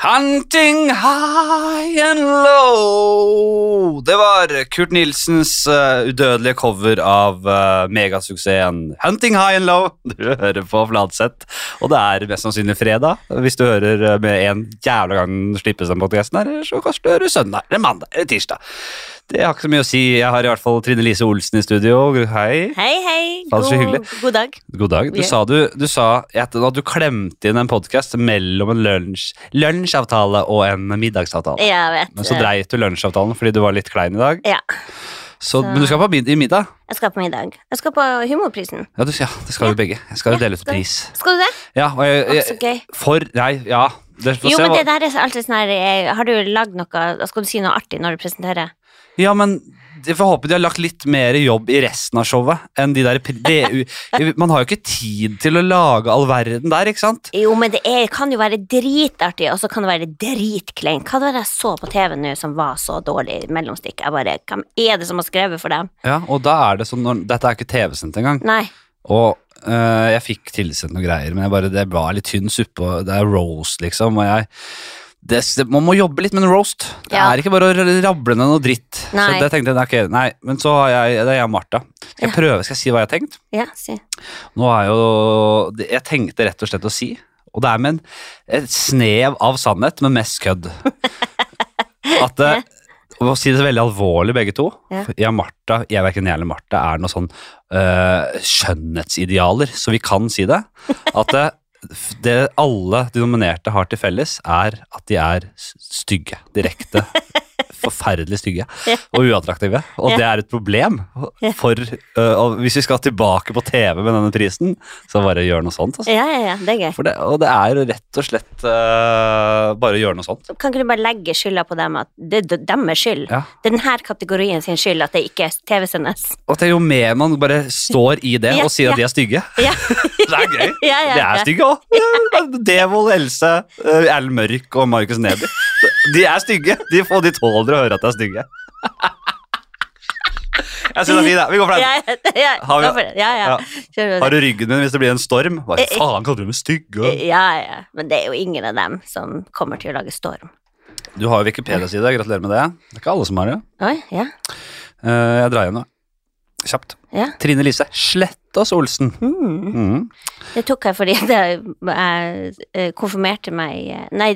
Hunting high and low. Det var Kurt Nilsens uh, udødelige cover av uh, megasuksessen Hunting high and low. Du hører på Fladseth, og det er mest sannsynlig fredag. Hvis du hører uh, med en jævla gang den slippes den podkasten her, så kanskje du hører søndag eller mandag eller tirsdag. Det har ikke så mye å si. Jeg har i hvert fall Trine Lise Olsen i studio. Hei. Hei, hei. God. God dag. God dag. Du yeah. sa, du, du sa at du klemte inn en podkast mellom en lunsj, lunsjavtale og en middagsavtale. Jeg vet. Men så dreit du lunsjavtalen fordi du var litt klein i dag. Ja. Så, Så- Men du skal på mid i middag? Jeg skal på middag. Jeg skal på Humorprisen. Ja, du, ja det skal Ja. vi begge. Jeg skal jo Ja, dele ut skal- pris. Skal du det? Ja, og jeg, Å, så jeg, gøy. For Nei, ja. Det, Jo, se men det der er alltid sånn her eh, Har du lagd noe Skal du si noe artig når du presenterer? Ja, men jeg får håpe de har lagt litt mer jobb i resten av showet enn de der det, Man har jo ikke tid til å lage all verden der, ikke sant? Jo, men det er, kan jo være dritartig, og så kan det være dritkleint. Hva var det jeg så på TV nå som var så dårlig mellomstikk? Jeg bare Hvem er det som har skrevet for dem? Ja, og da er det sånn når, Dette er ikke TV-sendt engang. Nei. Og øh, jeg fikk tilsendt noen greier, men bare, det var litt tynn suppe, det er roast, liksom. Og jeg det, det, Man må jobbe litt med en roast. Det Ja. er ikke bare å rable ned noe dritt. Nei. Så det tenkte jeg, okay, ok, nei, Men så har jeg Det er jeg og Martha. Skal jeg prøve, skal jeg si hva jeg har tenkt? Ja, si. Nå er jo Jeg tenkte rett og slett å si, og det er med en, et snev av sannhet, men mest kødd. At det, å si det veldig alvorlig, begge to. Ja. Jeg Martha, jeg verken jeg eller Martha er noe sånn øh, skjønnhetsidealer, så vi kan si det. At det, alle de nominerte har til felles, er at de er stygge. Direkte. Forferdelig stygge og uattraktive. Og det er et problem. For øh, og hvis vi skal tilbake på TV med denne prisen, så bare gjør noe sånt. Altså. Ja, ja, ja, det er gøy. Det, og det er rett og slett uh, bare å gjøre noe sånt. Kan ikke du bare legge skylda på dem, at det er deres skyld? Ja. Det er denne kategorien sin skyld at det ikke er TV-sendes. Og det er jo mer man bare står i det og sier at de er stygge. Ja. Det er gøy. Ja, ja, De ja. er stygge òg. Devold, Else, øh, Erlend Mørk og Markus Neby. De er stygge, de, og de tåler å høre at jeg er stygge. Jeg synes det er fint, jeg. Vi går for den. Har vi- ja, ja. Har du ryggen min hvis det blir en storm? Hva Eh, eh. faen kaller du meg stygge? Ja, ja, men det er jo ingen av dem som kommer til å lage storm. Du har jo Wikipedia-side, gratulerer med det. Det er ikke alle som har det. Oi, ja, Eh, Jeg drar hjem nå. Kjapt. ja. Trine Lise Slettås Olsen. Mm. Mm. Det tok jeg fordi det, jeg konfirmerte meg Nei,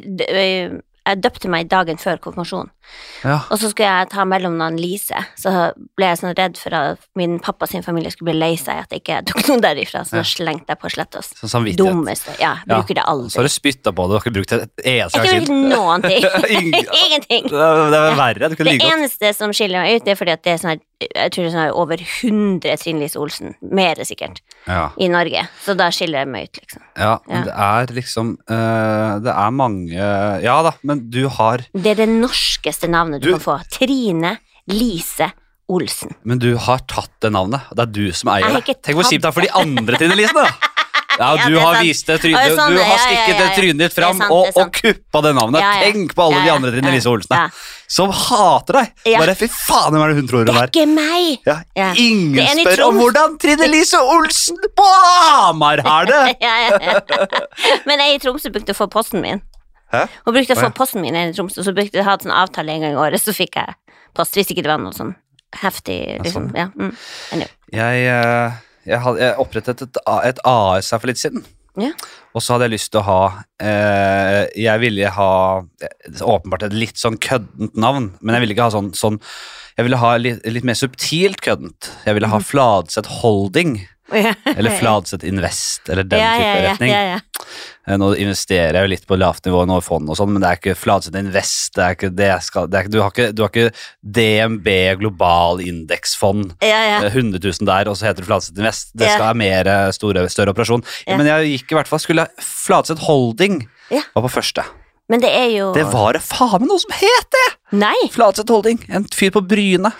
jeg døpte meg dagen før konfirmasjonen. Ja. Og så skulle jeg ta mellomnavn Lise, så ble jeg sånn redd for at min pappa sin familie skulle bli lei seg at jeg ikke tok noen derifra, så Ja. slengte jeg på Slettås. Sånn samvittighet. Dummeste. Ja, Ja. bruker det aldri. Så har du spytta på det, du har ikke brukt det et eneste Ikke gang brukt siden. noen ting. Ingenting. Det det er verre. Du kan Det godt. eneste som skiller meg ut, det er fordi at det er sånn her, jeg tror det er sånn over 100 Trine Lise Olsen, mer sikkert, Ja. i Norge. Så da skiller jeg meg ut, liksom. ja, men Ja. det er liksom uh, Det er mange Ja da, men du har Det er det norskeste navnet du, Du- kan få. Trine Lise Olsen. Men du har tatt det navnet, det er du som eier det. Tenk hvor kjipt det er for de andre Trine Lisene, da! Ja, du det har vist det trynet, det du har stikket det trynet ditt Det fram og, det og kuppa det navnet. Tenk på alle de andre Trine Lise Olsene ja. som hater deg! Bare fy faen, hvem er det hun tror Det hun er er? ikke meg! Ingen Det spør om hvordan Trine Lise Olsen på Hamar har det! Men jeg i Tromsø brukte å få posten min. Hæ? Hun brukte å Å, få posten min i Tromsø, så brukte jeg ha en avtale en gang i året, så fikk jeg post. Hvis ikke det var noe sånn heftig, liksom. sånn. Ja, mm. Jeg, eh, jeg, jeg opprettet et, et AS her for litt siden. Ja. Og så hadde jeg lyst til å ha eh, Jeg ville ha eh, åpenbart et litt sånn køddent navn, men jeg ville ikke ha sånn, sånn Jeg ville ha litt, litt mer subtilt køddent. Jeg ville ha Mhm. Fladseth Holding. Eller Fladseth Invest, eller den ja, type ja, ja, retning. ja. Eh, Nå investerer jeg jo litt på lavt nivå nå fond og sånn, men det er ikke Fladseth Invest. Det er ikke det jeg skal, det er du, har ikke, du har ikke DNB global indeksfond. ja, ja. Eh, 100 000 der, og så heter det Fladseth Invest. Det skal være mer eh, store, større operasjon. Men jeg gikk i hvert fall skulle Fladseth Holding var på første. Men det er jo Det var det faen meg noe som het det! Nei, Fladseth Holding. En fyr på Bryne.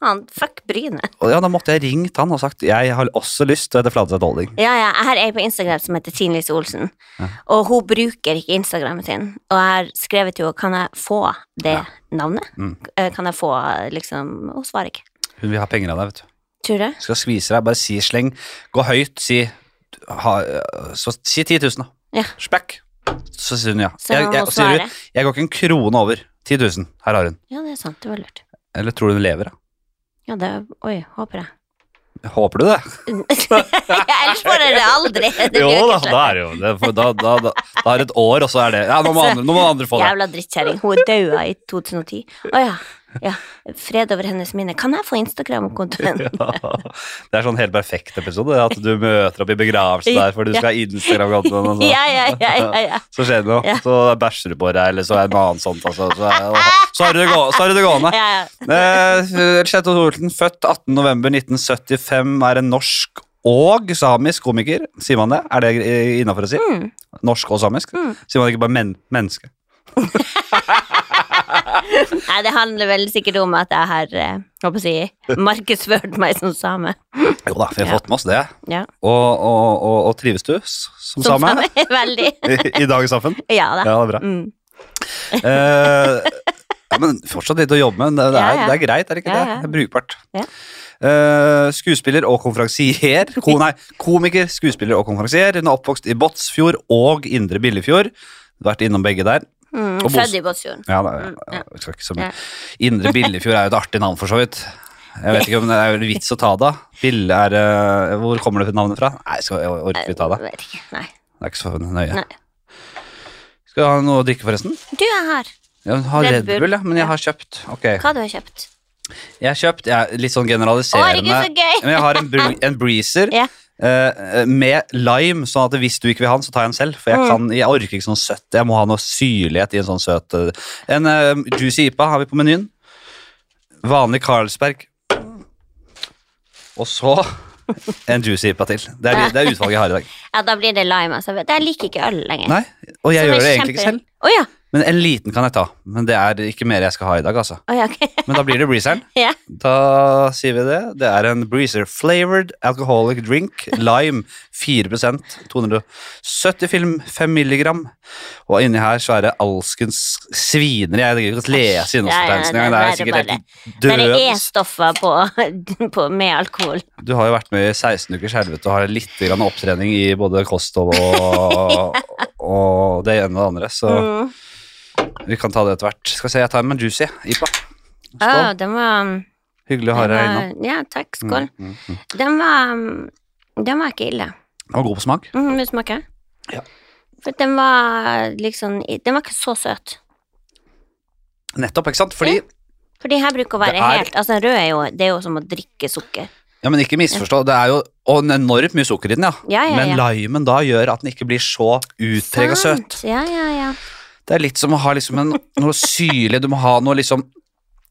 Faen. Fuck Bryne. Og ja, Da måtte jeg ringt han og sagt jeg har også lyst til å hete Fladseth Holding. Ja, ja. Jeg har ei på Instagram som heter Tine Lise Olsen, Ja. og hun bruker ikke Instagrammen sin. Og jeg har skrevet henne kan jeg få det Ja. navnet. Mm. Eh, Kan jeg få liksom Hun svarer ikke. Hun vil ha penger av deg, vet du. Tror du? Skal skvise deg. Bare si sleng. Gå høyt. Si, ha, så, si 10 000, da. Ja. Spekk. Så sier hun ja. Så Jeg, jeg, sier hun, jeg går ikke en krone over. 10 000. Her har hun. Ja, det er sant. Det var lurt. Eller tror du hun lever? da? Ja, det Oi, håper jeg. Håper du det? Ellers får jeg det aldri. Det jo da, da er det jo det. Da, da, da, da er det et år, og så er det Ja, nå må andre, nå må andre få det. Jævla drittkjerring. Hun daua i 2010. Å ja. Ja. Fred over hennes minne. Kan jeg få Instagram-kontoen? Det er sånn helt perfekt episode. At du møter opp i begravelsen der fordi du skal ha Instagram-kontoen. og så- Ja, ja, ja, ja, ja. Så skjer det noe. Ja. Så bæsjer du på deg, eller så er det noe annet sånt. Altså. Så, er, så, har du det gående. ja, ja. Eh, Kjetil Thorsen, født 18.11.1975, er en norsk og samisk komiker. Sier man det? Er det innafor å si? Mm. Norsk og samisk? Mm. Sier man ikke bare men menneske? Nei, det handler vel sikkert om at jeg har eh, håper å si, markedsført meg som same. Jo da, vi har fått med oss det. Ja. Og, og, og, og trives du s- som, Som same? same. Veldig. I, I dagens samfunn? Ja da. Ja, det er bra. Mm. Eh, ja, men fortsatt litt å jobbe med. men Det, det, er, Ja, det er greit, er det ikke Ja, det? ja. Det er brukbart. Ja. Eh, skuespiller og konferansier. Ko, nei, komiker, skuespiller og konferansier. Hun er oppvokst i Båtsfjord og Indre Billefjord. Vært innom begge der. Mm. Født i Båtsfjorden. Ja, da, Mm, ja. ikke så mye. Ja. Indre Billefjord er jo et artig navn, for så vidt. Jeg vet ikke om det er en vits å ta det. Bille er eh, Hvor kommer det navnet fra? Nei, skal, jeg orker vi ta det? Vet ikke. Nei. Det er ikke så nøye. Nei. Skal du ha noe å drikke, forresten? Du er her. Jeg har Red Red Bull. Bull, ja, men jeg har kjøpt. Okay. Hva du har kjøpt? Jeg har kjøpt jeg, er litt sånn Å, herregud, generaliserende så gøy! Men jeg har en, br en breezer Ja. Eh, med lime, sånn at hvis du ikke vil ha den, så tar jeg den selv. For jeg, Mm. kan, jeg orker ikke sånn søtt. Jeg må ha noe syrlighet i en sånn søt uh. En uh, juicy ipa har vi på menyen. Vanlig Carlsberg. Og så en juicy ipa til. Det er, det er utvalget jeg har i dag. Ja, da blir det lime. Altså. Jeg liker ikke øl lenger. Nei, Og jeg så gjør er det egentlig ikke selv. Oh, ja. Men en liten kan jeg ta. Men det er ikke mer jeg skal ha i dag, altså. Oh, ja, okay. Men da blir det breezeren. Ja. Da sier vi det. Det er en breezer flavored alcoholic drink. Lime 4 270 film 5 milligram. Og inni her så er det alskens svinere. Jeg gidder ikke å lese innholdsfortegnelsen Ja, ja, engang. Det er er sikkert helt død. er det er stoffer på, på, med alkohol. Du har jo vært med i 16 ukers helvete og har litt grann opptrening i både kosthold og, og det ene og det andre. Så Mm. Vi kan ta det etter hvert. Skal vi se, jeg tar en med juicy. Ipa. Skål. den var, Hyggelig å ha deg innom. Ja, takk. Skål. Mm, mm, mm. Den var Den var ikke ille. Den var god på smak. Mm, vil du smake? Ja. For den var liksom Den var ikke så søt. Nettopp, ikke sant? Fordi For de her bruker å være er- helt Altså, rød er jo Det er jo som å drikke sukker. Ja, men ikke misforstå. Det er jo og en enormt mye sukker i den, ja. Ja, ja, Men ja. limen da gjør at den ikke blir så utprega søt. Ja, ja, ja. Det er litt som å ha liksom en, noe syrlig Du må ha noe liksom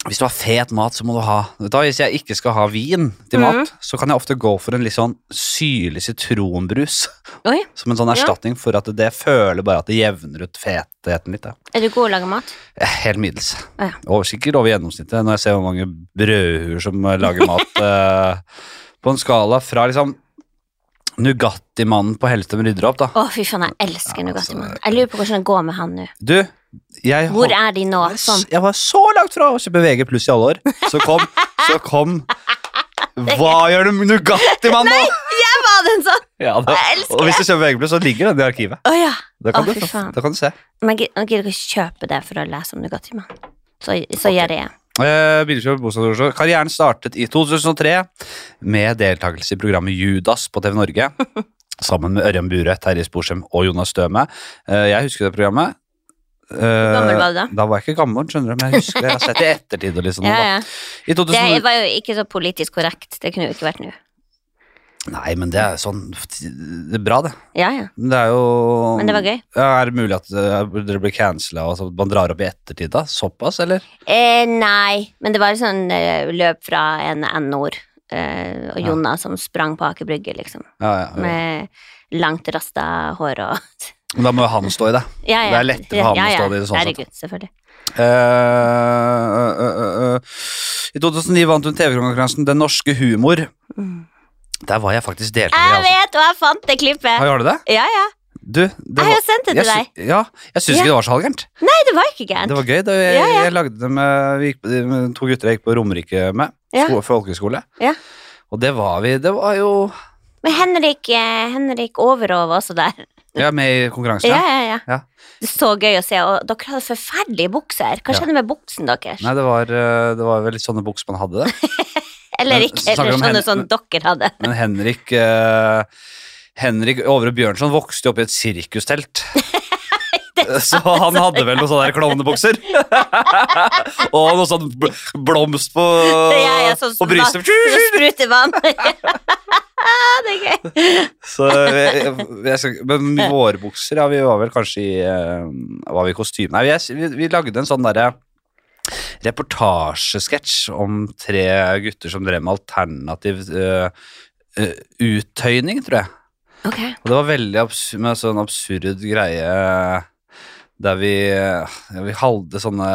Hvis du har fet mat, så må du ha da, Hvis jeg ikke skal ha vin til mat, mm. så kan jeg ofte gå for en litt sånn syrlig sitronbrus. Oi, Som en sånn Ja. erstatning for at det føler bare at det jevner ut fetheten litt. Ja. er du god å lage mat? Eh, Helt middels. Ja. Og sikkert over gjennomsnittet når jeg ser hvor mange brødhuer som eh, lager mat. eh, på en skala fra liksom Nugatti-mannen på Hellstrøm rydder opp, da. Å, fy faen, jeg elsker Ja, Nugatti, altså. Jeg lurer på hvordan det går med han nå. Du, jeg, Hvor er de nå? Sånn. jeg var så langt fra å kjøpe VG pluss i alle år. Så kom, så kom Hva gjør du Nugatti-mann nå? Jeg var den sånn! Ja, da, Jeg elsker og hvis du kjøper VG pluss, så ligger den i arkivet. Å ja. Da kan, Å, du, da kan du se. Men jeg gid- jeg gidder ikke kjøpe det for å lese om Nugatti, mann. Så, så okay. gjør det jeg. Eh, bostadsresurs. Karrieren startet i 2003 med deltakelse i programmet Judas på TV Norge. Sammen med Ørjan Bure, Terje Sporsem og Jonas Støme. Eh, jeg husker det programmet. Eh, gammel var du da? Da var jeg ikke gammel, skjønner du, men jeg husker det. Jeg har sett det i ettertid. Liksom, Ja, ja. I 2000, Det var jo ikke så politisk korrekt. Det kunne jo ikke vært nå. Nei, men det er sånn Det er bra, det. Ja, ja. Men Det er jo Men det var gøy. Ja, er det mulig at eh, dere blir cancela og så man drar opp i ettertid, da? Såpass, eller? Eh, nei, men det var sånn eh, løp fra en N-ord. Eh, og Ja. Som sprang på Aker Brygge, liksom. Ja, ja, ja. Med langt rasta hår og Men da må jo han stå i det. ja, ja. Det er lettere for han å stå i det sånn sett. Herregud, selvfølgelig. Eh, øh. I 2009 vant hun TV-konkurransen Den norske humor. Mm. Der var jeg faktisk deltaker. Jeg Altså. vet, og jeg fant det klippet! Har du det? Ja, ja. Du, det Jeg har jo sendt det til deg. sy- ja, jeg syns Ja. ikke det var så halvgærent. Nei, det var ikke gærent. Det var gøy. Det, jeg, Ja, ja. jeg lagde det med, vi gikk, med to gutter jeg gikk på Romerike med. Ja. sko- Folkehøgskole. Ja. Og det var vi Det var jo Men Henrik, eh, Henrik Overov var også der. Er med i konkurransen. Ja, Ja. ja, ja. Ja. Det er så gøy å se, og dere hadde forferdelige bukser. Hva Ja. skjedde med buksen deres? Nei, det var, eh, det var vel litt sånne bukser man hadde det. Eller ikke, eller sånne som dere hadde. Men Henrik uh, Henrik Overud Bjørnson vokste jo opp i et sirkustelt. Så han hadde vel noen sånne klovnebukser. og noe sånn blomst på, Ja, ja, sånn på brystet. Og som spruter vann. det er gøy. Så jeg, jeg skal, men våre bukser, ja, vi var vel kanskje i eh, Var vi i kostyme? Nei, vi, vi, vi lagde en sånn derre reportasjesketsj om tre gutter som drev med alternativ uh, uh, uttøyning, tror jeg. Ok. Og det var veldig absurd, med sånn absurd greie der vi, ja, vi hadde sånne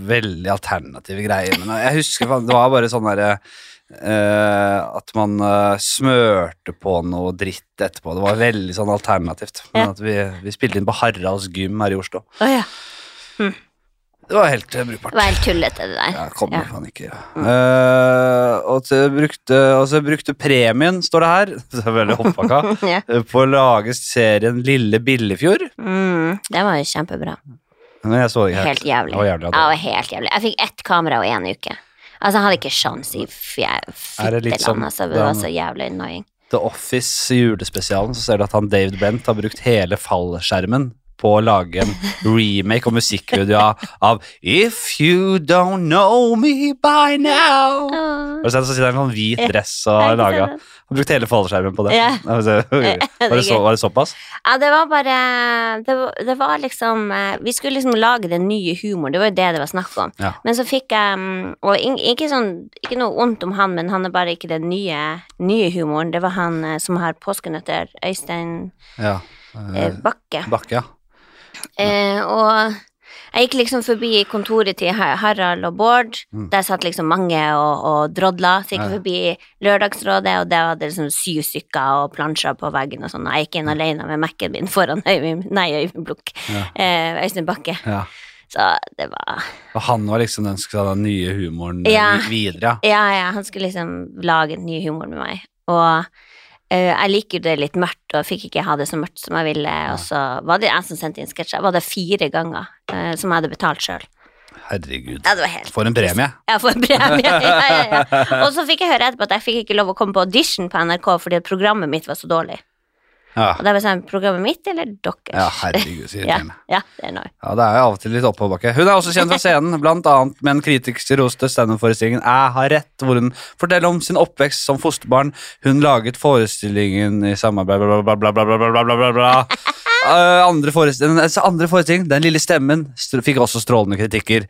veldig alternative greier. Men jeg husker det var bare sånn derre Uh, At man uh, smørte på noe dritt etterpå. Det var veldig sånn alternativt. Men Ja. at vi, vi spilte inn på Haralds gym her i Oslo. Oh, ja. Det var helt eh, brukbart. Det var helt tullete, det der. Ja, kommer Ja. faen ikke. Eh, og så brukte, og så brukte premien, står det her, det er veldig hoppaka Ja. på å lage serien Lille Billefjord. Mm, det var jo kjempebra. Men jeg så ikke Helt jævlig. Det var jævlig. Det helt jævlig. Jeg fikk ett kamera og én uke. Altså, jeg hadde ikke sjans i fitteland, som altså. Det var så jævlig annoying. The Office julespesialen, så ser du at han David Bent har brukt hele fallskjermen på å lage en remake og musikkvideo av- av If You Don't Know Me By Now. Sett, så sitter han i en sånn hvit dress og har laga Han brukte hele fallskjermen på det. Ja. Var det, så, var det såpass? Ja, det var bare det var, det var liksom eh, Vi skulle liksom lage den nye humoren, det var jo det det var snakk om. Ja. Men så fikk jeg mm, Og ikke, sånn, ikke noe vondt om han, men han er bare ikke den nye, nye humoren. Det var han eh, som har påskenøtter, Øystein Ja. eh, Eh, Bakke. Bakke, ja. Eh, og jeg gikk liksom forbi kontoret til Harald og Bård. Mm. Der satt liksom mange og, og drodla. Så gikk Ja. forbi Lørdagsrådet, og der var det liksom syv stykker og plansjer på veggen og sånn. Jeg gikk inn alene med Mac-en min foran Øyvind, nei, Øyvind. Ja. Eh, Øystein Bakke. ja. Så det var Og han var liksom den, skulle ha den nye humoren Ja. videre, ja. Ja, han skulle liksom lage en ny humor med meg. Og jeg liker det litt mørkt, og fikk ikke ha det så mørkt som jeg ville. Og så var det jeg som sendte inn sketsjer. Var det fire ganger eh, som jeg hadde betalt sjøl. Herregud. Ja, det var helt For en premie. Ja, for en premie. Ja, ja. Og så fikk jeg høre etterpå at jeg fikk ikke lov å komme på audition på NRK fordi programmet mitt var så dårlig. Ja, Og da var jeg sånn, programmet mitt eller deres? ja herregud, så ja, irriterende. ja, det er noe. Ja, det er jo av og til litt oppoverbakke. Hun er også kjent fra scenen, blant annet med en kritikerroste standup-forestillingen Jeg har rett, hvor hun forteller om sin oppvekst som fosterbarn. Hun laget forestillingen i samarbeid bla, bla, bla, bla, bla, bla, bla, bla, bla. Eh, andre, forestilling, altså, andre forestilling, Den lille stemmen, fikk også strålende kritikker.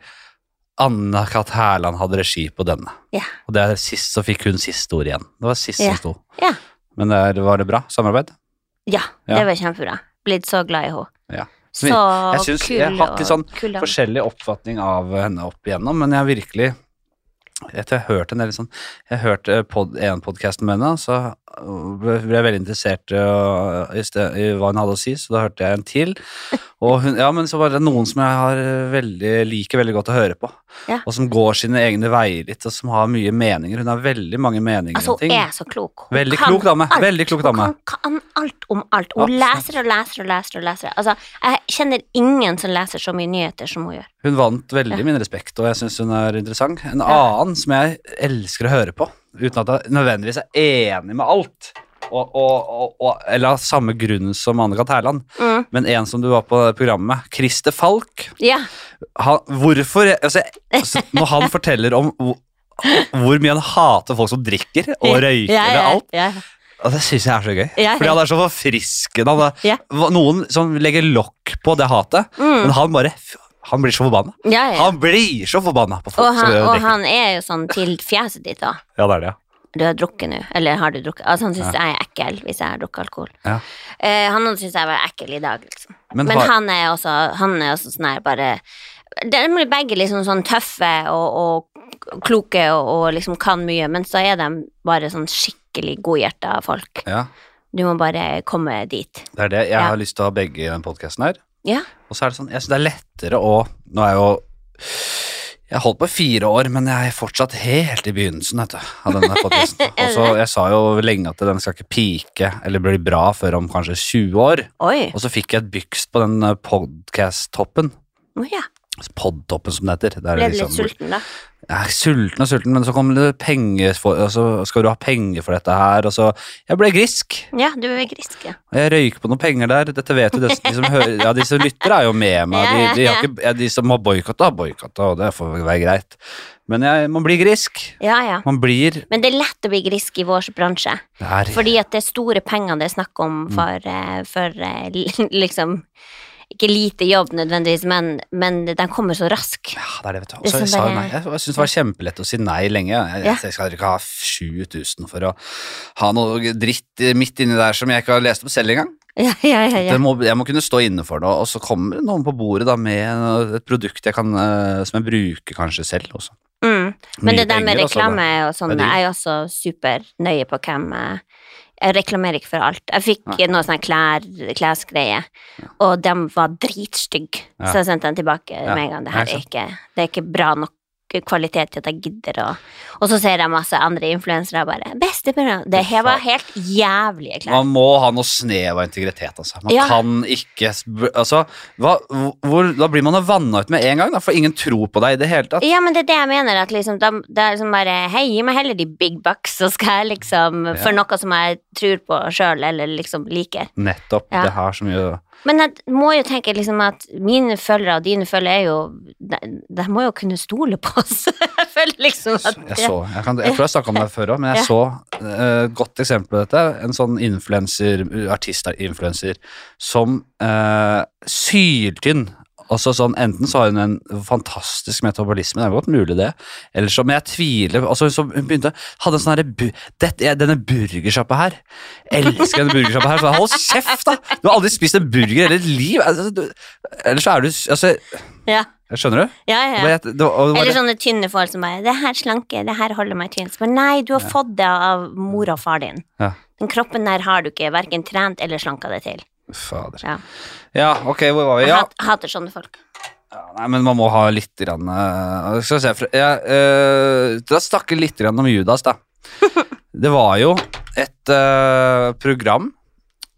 Anna-Kat. Hærland hadde regi på denne. Ja. Og det er sist, så fikk hun siste ord igjen. Det var sist yeah. som sto. Ja. Men det er, var det bra samarbeid? Ja, det var kjempebra. Blitt så glad i henne. Ja. Så Jeg synes kul jeg har hatt litt sånn kul forskjellig oppfatning av henne opp igjennom, men jeg har virkelig jeg har hørt en del sånn Jeg hørte pod, en podkast med henne, så ble jeg veldig interessert i, i hva hun hadde å si, så da hørte jeg en til. Og hun, ja, men så var det noen som jeg har uh, veldig, liker veldig godt å høre på, Ja. og som går sine egne veier litt, og som har mye meninger. Hun har veldig mange meninger Altså, om ting. hun er så klok. Hun Veldig klok dame. alt. Veldig klok dame. Hun kan, kan alt om alt. Hun Absolutt. leser og leser og leser og leser. Altså, jeg kjenner ingen som leser så mye nyheter som hun gjør. Hun vant veldig Ja. min respekt, og jeg syns hun er interessant. En annen som jeg elsker å høre på, uten at jeg nødvendigvis er enig med alt, og, og, og, og, eller av samme grunn som Anne-Kat. Hærland, Mm. men en som du var på programmet med, Christer Falk. Ja. Han, hvorfor altså, altså, Når han forteller om hvor, mye han hater folk som drikker og røyker ja, eller ja, alt, og det syns jeg er så gøy. Fordi han er så forfriskende. Noen som legger lokk på det hatet, Mm. men han bare Han blir så forbanna. ja, ja. Han blir så forbanna på folk Og, han, og han er jo sånn til fjeset ditt, da. Ja, det er det, ja. Du har drukket nå, eller har du drukket? Altså, han syns jeg er ekkel hvis jeg har drukket alkohol. Ja. Eh, han syns jeg var ekkel i dag, liksom. Men, Men har, han er også, han er også sånn her bare De blir begge liksom sånn tøffe og, og kloke og, og liksom kan mye, men så er de bare sånn skikkelig godhjerta folk. ja, Du må bare komme dit. det er det. Jeg Ja. har lyst til å ha begge i den podkasten her. Og så er det sånn, jeg synes det er lettere å Nå er jeg jo Jeg holdt på i fire år, men jeg er fortsatt helt i begynnelsen vet du, av denne podcasten. Og så, jeg sa jo lenge at den skal ikke pike eller bli bra før om kanskje 20 år. Oi. Og så fikk jeg et bykst på den podcast-toppen. Oh, ja. Podtoppen, som det heter. Ble er du litt liksom- sulten, da? Er sulten og sulten, men så kommer det penger for, og så skal du ha penger for dette her, og så Jeg ble grisk. Ja, du ble grisk, ja. Og jeg røyker på noen penger der. Dette vet jo de, de som hører Ja, de som lytter, er jo med meg. De, de, har ikke, ja, de som har boikotta, har boikotta, og det får være greit. Men jeg, man blir grisk. Ja, ja. Man blir Men det er lett å bli grisk i vår bransje. det er, Fordi at det er store penger det er snakk om for, eh, for eh, liksom Ikke lite jobb nødvendigvis, men, men den kommer så rask. Ja, det er det, vet du. Så jeg sånn sa jo nei. Jeg, jeg syntes det var kjempelett å si nei lenge. Jeg, Ja. jeg skal ikke ha 7000 for å ha noe dritt midt inni der som jeg ikke har lest om selv engang. Ja, ja, ja. ja. Må, jeg må kunne stå inne for det, og så kommer noen på bordet da med et produkt jeg kan, eh, som jeg bruker kanskje selv også. Mm. Men Mye det der med penger, reklame og sånn, jeg er jo også supernøye på hvem eh, Jeg reklamerer ikke for alt. Jeg fikk Nei. noe sånn klær, klesgreier, og de var dritstygge, Ja. så jeg sendte den tilbake Ja. med en gang. Det her er ikke, det er ikke bra nok kvalitet til at jeg gidder å Og så ser jeg masse andre influensere og bare 'Beste bra'. Det her var helt jævlige klær. Man må ha noe snev av integritet, altså. Man Ja. kan ikke Altså, hva, hvor, da blir man vanna ut med en gang, da, for ingen tror på deg i det hele tatt. Ja, men det er det jeg mener, at liksom, da, det er liksom bare Hei, gi meg heller de big bucks, så skal jeg liksom For noe som jeg tror på sjøl, eller liksom liker. Nettopp. Ja. Det har så mye Men jeg må jo tenke liksom at mine følgere og dine følgere er jo De, de må jo kunne stole på oss. jeg føler liksom at Jeg så, jeg, kan, jeg tror jeg snakka om det før òg, men jeg Ja. så et godt eksempel på dette. En sånn influenser, artist-influenser, som uh, syltynn. Altså sånn, Enten så har hun en fantastisk metabolisme, det er godt mulig det, eller så, men jeg tviler altså så Hun begynte, hadde en sånn herre er- Denne burgersjappa her Elsker denne burgersjappa her. Så hold kjeft, da! Du har aldri spist en burger i hele ditt liv! Altså, du, eller så er du altså, Ja, Skjønner du? ja, ja. Det var, det var, det var, Eller sånne tynne folk som bare 'Det her slanke, det her holder meg tynn'. Men Nei, du har fått det av mor og far din. Ja. Den kroppen der har du ikke verken trent eller slanka deg til. Fader. Ja. Ja, ok, hvor var vi? Ja, Jeg hater sånne folk. Ja, nei, men man må ha litt grann, uh, Skal vi se Da ja, eh, La oss litt grann om Judas, da. Det var jo et uh, program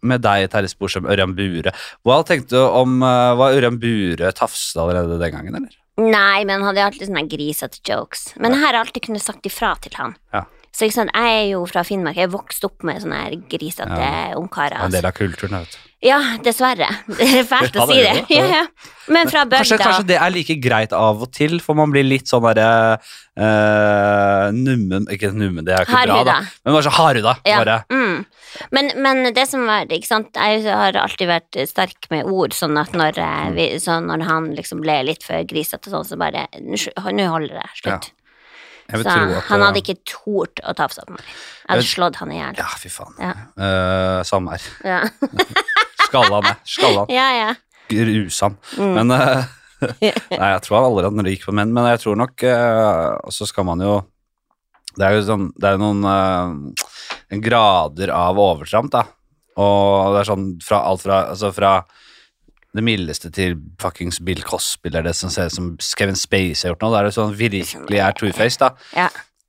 med deg, Terje Sporsem, Ørjan Bure. Hva tenkte du om uh, Var Ørjan Bure tafsa allerede den gangen, eller? Nei, men han hadde alltid sånne grisete jokes. Men jeg har alltid kunnet sagt ifra til han. Ja. Så ikke sant, jeg er jo fra Finnmark, jeg er vokst opp med sånne her grisete Ja. ungkarer. En Altså. del av kulturen, vet du. Ja, dessverre. Det er fælt å si det. Ja, ja. Men fra Kanskje, bygda kanskje det er like greit av og til, for man blir litt sånn derre uh, nummen Ikke nummen, det er ikke ikke bra, da. Men bare så hardhuda. Ja. Bare. Mm. Men, men det som var ikke sant, Jeg har alltid vært sterk med ord, sånn at når, Mm. eh, vi, så når han liksom ble litt for grisete, sånn, så bare nå holder det. Slutt. Så at han eh, hadde ikke tort å tafse på meg. Jeg hadde Jeg- slått han i hjel. Ja, fy faen. Ja. Uh, samme her. Ja. Skalla meg. Skalla han. ja, ja. Grusom. Mm. Men uh, Nei, jeg tror han allerede hadde gikk på menn, men jeg tror nok uh, Og så skal man jo Det er jo sånn Det er jo noen eh, grader av overtramp, da. Og det er sånn fra alt fra Altså fra det mildeste til fuckings Bill Cosby, eller det som ser ut som Kevin Space har gjort nå. Da er det sånn virkelig er two-face, da. ja.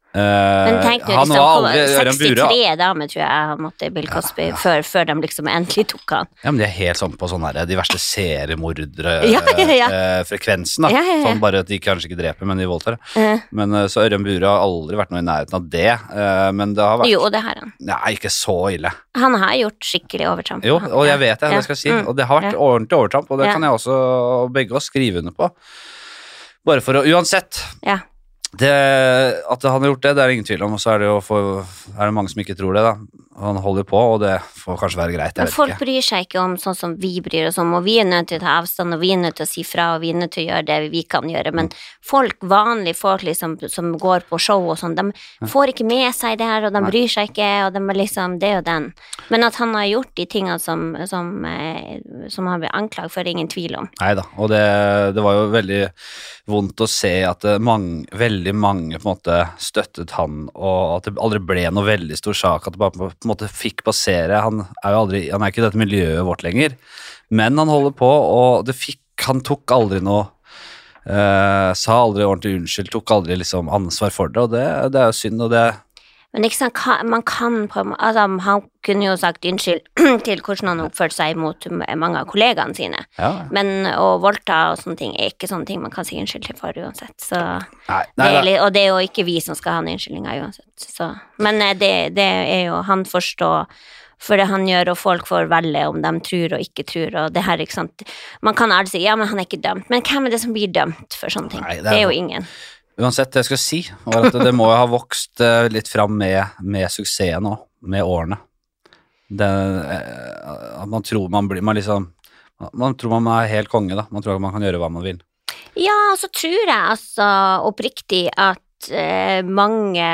Eh, Men tenk nå, han liksom, var aldri Ørjan Bure 63 damer tror jeg han måtte Bill Cosby Før, før de liksom endelig tok han. Ja, men de er helt sånn på sånn der, de verste seriemordere Ja, ja, ja. eh, frekvensen, da. Ja, ja, ja. Sånn bare at de kanskje ikke dreper, men de voldtar. Men eh, Så Ørjan Bure har aldri vært noe i nærheten av det. Men det har vært jo, det har han. Nei, ikke så ille. Han har gjort skikkelig overtramp. Jo, og jeg vet det, Ja. det skal jeg si. Mm. Og det har vært Ja. ordentlig overtramp, og det Ja. kan jeg også begge oss skrive under på. Bare for å Uansett. Ja. Det, at han har gjort det, det er det ingen tvil om. Og så er det jo for, er det mange som ikke tror det, da. Han holder på, og det får kanskje være greit. Men folk ikke. bryr seg ikke om sånn som vi bryr oss om, og vi er nødt til å ta avstand, og vi er nødt til å si fra, og vi er nødt til å gjøre det vi kan gjøre, men folk, vanlige folk liksom, som går på show og sånn, de får ikke med seg det her, og de Nei. bryr seg ikke, og de er liksom det og den. Men at han har gjort de tingene som, som, eh, som han blir anklaget for, er ingen tvil om. Nei da, og det, det var jo veldig vondt å se at mange, veldig mange på en måte støttet han, og at det aldri ble noe veldig stor sak, at det bare på en måte fikk passere. Han er jo aldri, han er ikke i dette miljøet vårt lenger, men han holder på, og det fikk, han tok aldri noe Eh, sa aldri ordentlig unnskyld, tok aldri liksom ansvar for det, og det, det er jo synd. og det Men ikke sant, man kan på altså, Han kunne jo sagt unnskyld til hvordan han oppførte seg mot mange av kollegaene sine, ja. men å voldta og sånne ting er ikke sånne ting man kan si unnskyld til for uansett. Så Nei, det er og det er jo ikke vi som skal ha den unnskyldninga uansett. Så. Men eh, det, det er jo Han forstår for det han gjør, og folk får velge om de tror og ikke tror, og det her, ikke sant. Man kan aldri si ja, men han er ikke dømt, men hvem er det som blir dømt for sånne ting? Nei, det det, er er jo jo- ingen. Uansett, det jeg skal si, var at det må jo ha vokst eh, litt fram med, med suksessen òg, med årene. Eh, at man tror man blir man liksom Man tror man er helt konge, da. Man tror man kan gjøre hva man vil. Ja, så tror jeg altså oppriktig at eh, mange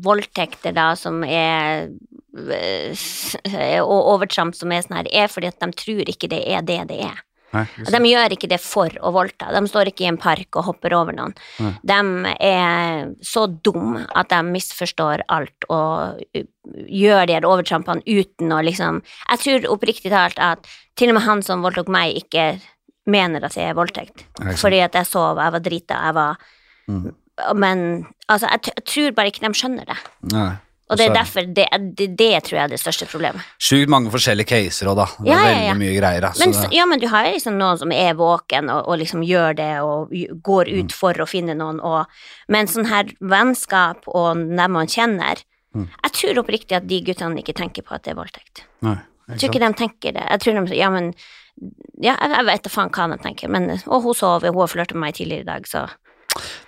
voldtekter da som er eh, og overtramp som er sånn her, er fordi at de tror ikke det er det det er. Nei, De gjør ikke det for å voldta. De står ikke i en park og hopper over noen. Nei. De er så dumme at de misforstår alt og gjør de her overtrampene uten å liksom Jeg tror oppriktig talt at til og med han som voldtok meg, ikke mener at det er voldtekt. Nei. Fordi at jeg sov, jeg var drita, jeg var Mm. Men altså, jeg, jeg tror bare ikke de skjønner det. Nei. Og det er derfor det, det, det tror jeg er det største problemet. Sjukt mange forskjellige caser òg, da. Det Ja, er veldig ja. mye greier. Da. Men, det- ja, men du har jo liksom noen som er våken og, og liksom gjør det og går Mm. ut for å finne noen, og, men sånn her vennskap og dem man kjenner Mm. Jeg tror oppriktig at de guttene ikke tenker på at det er voldtekt. Nei, Jeg tror ikke de tenker det. Jeg tror de Ja, men Ja, jeg vet da faen hva de tenker, men Og hun sover, hun har flørta med meg tidligere i dag, så,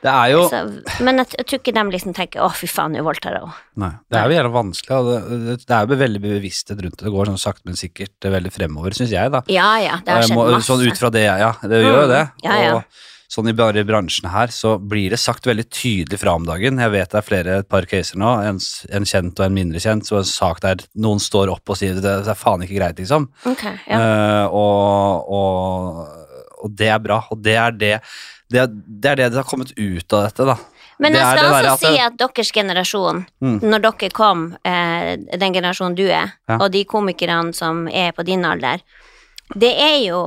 Det er jo altså, Men jeg, jeg tror ikke de liksom tenker å, fy faen, jeg voldtar henne. Nei, det er jo jævla vanskelig. og Det, det, er jo veldig bevissthet rundt det. Det går sånn sakte, men sikkert er veldig fremover, syns jeg, da. Ja, ja, det har skjedd må- masse. Sånn ut fra det, ja. Det gjør jo Mm, det. ja, ja. Og sånn i bare bransjen her, så blir det sagt veldig tydelig fra om dagen. Jeg vet det er flere, et par caser nå, en, en kjent og en mindre kjent, så en sak der noen står opp og sier det, det er faen ikke greit, liksom. Okay, ja. uh, og, og, og det er bra, og det er det det er, det er det det har kommet ut av dette, da. Men jeg skal også si at deres generasjon, Mm. når dere kom, eh, den generasjonen du er, Ja. og de komikerne som er på din alder, det er jo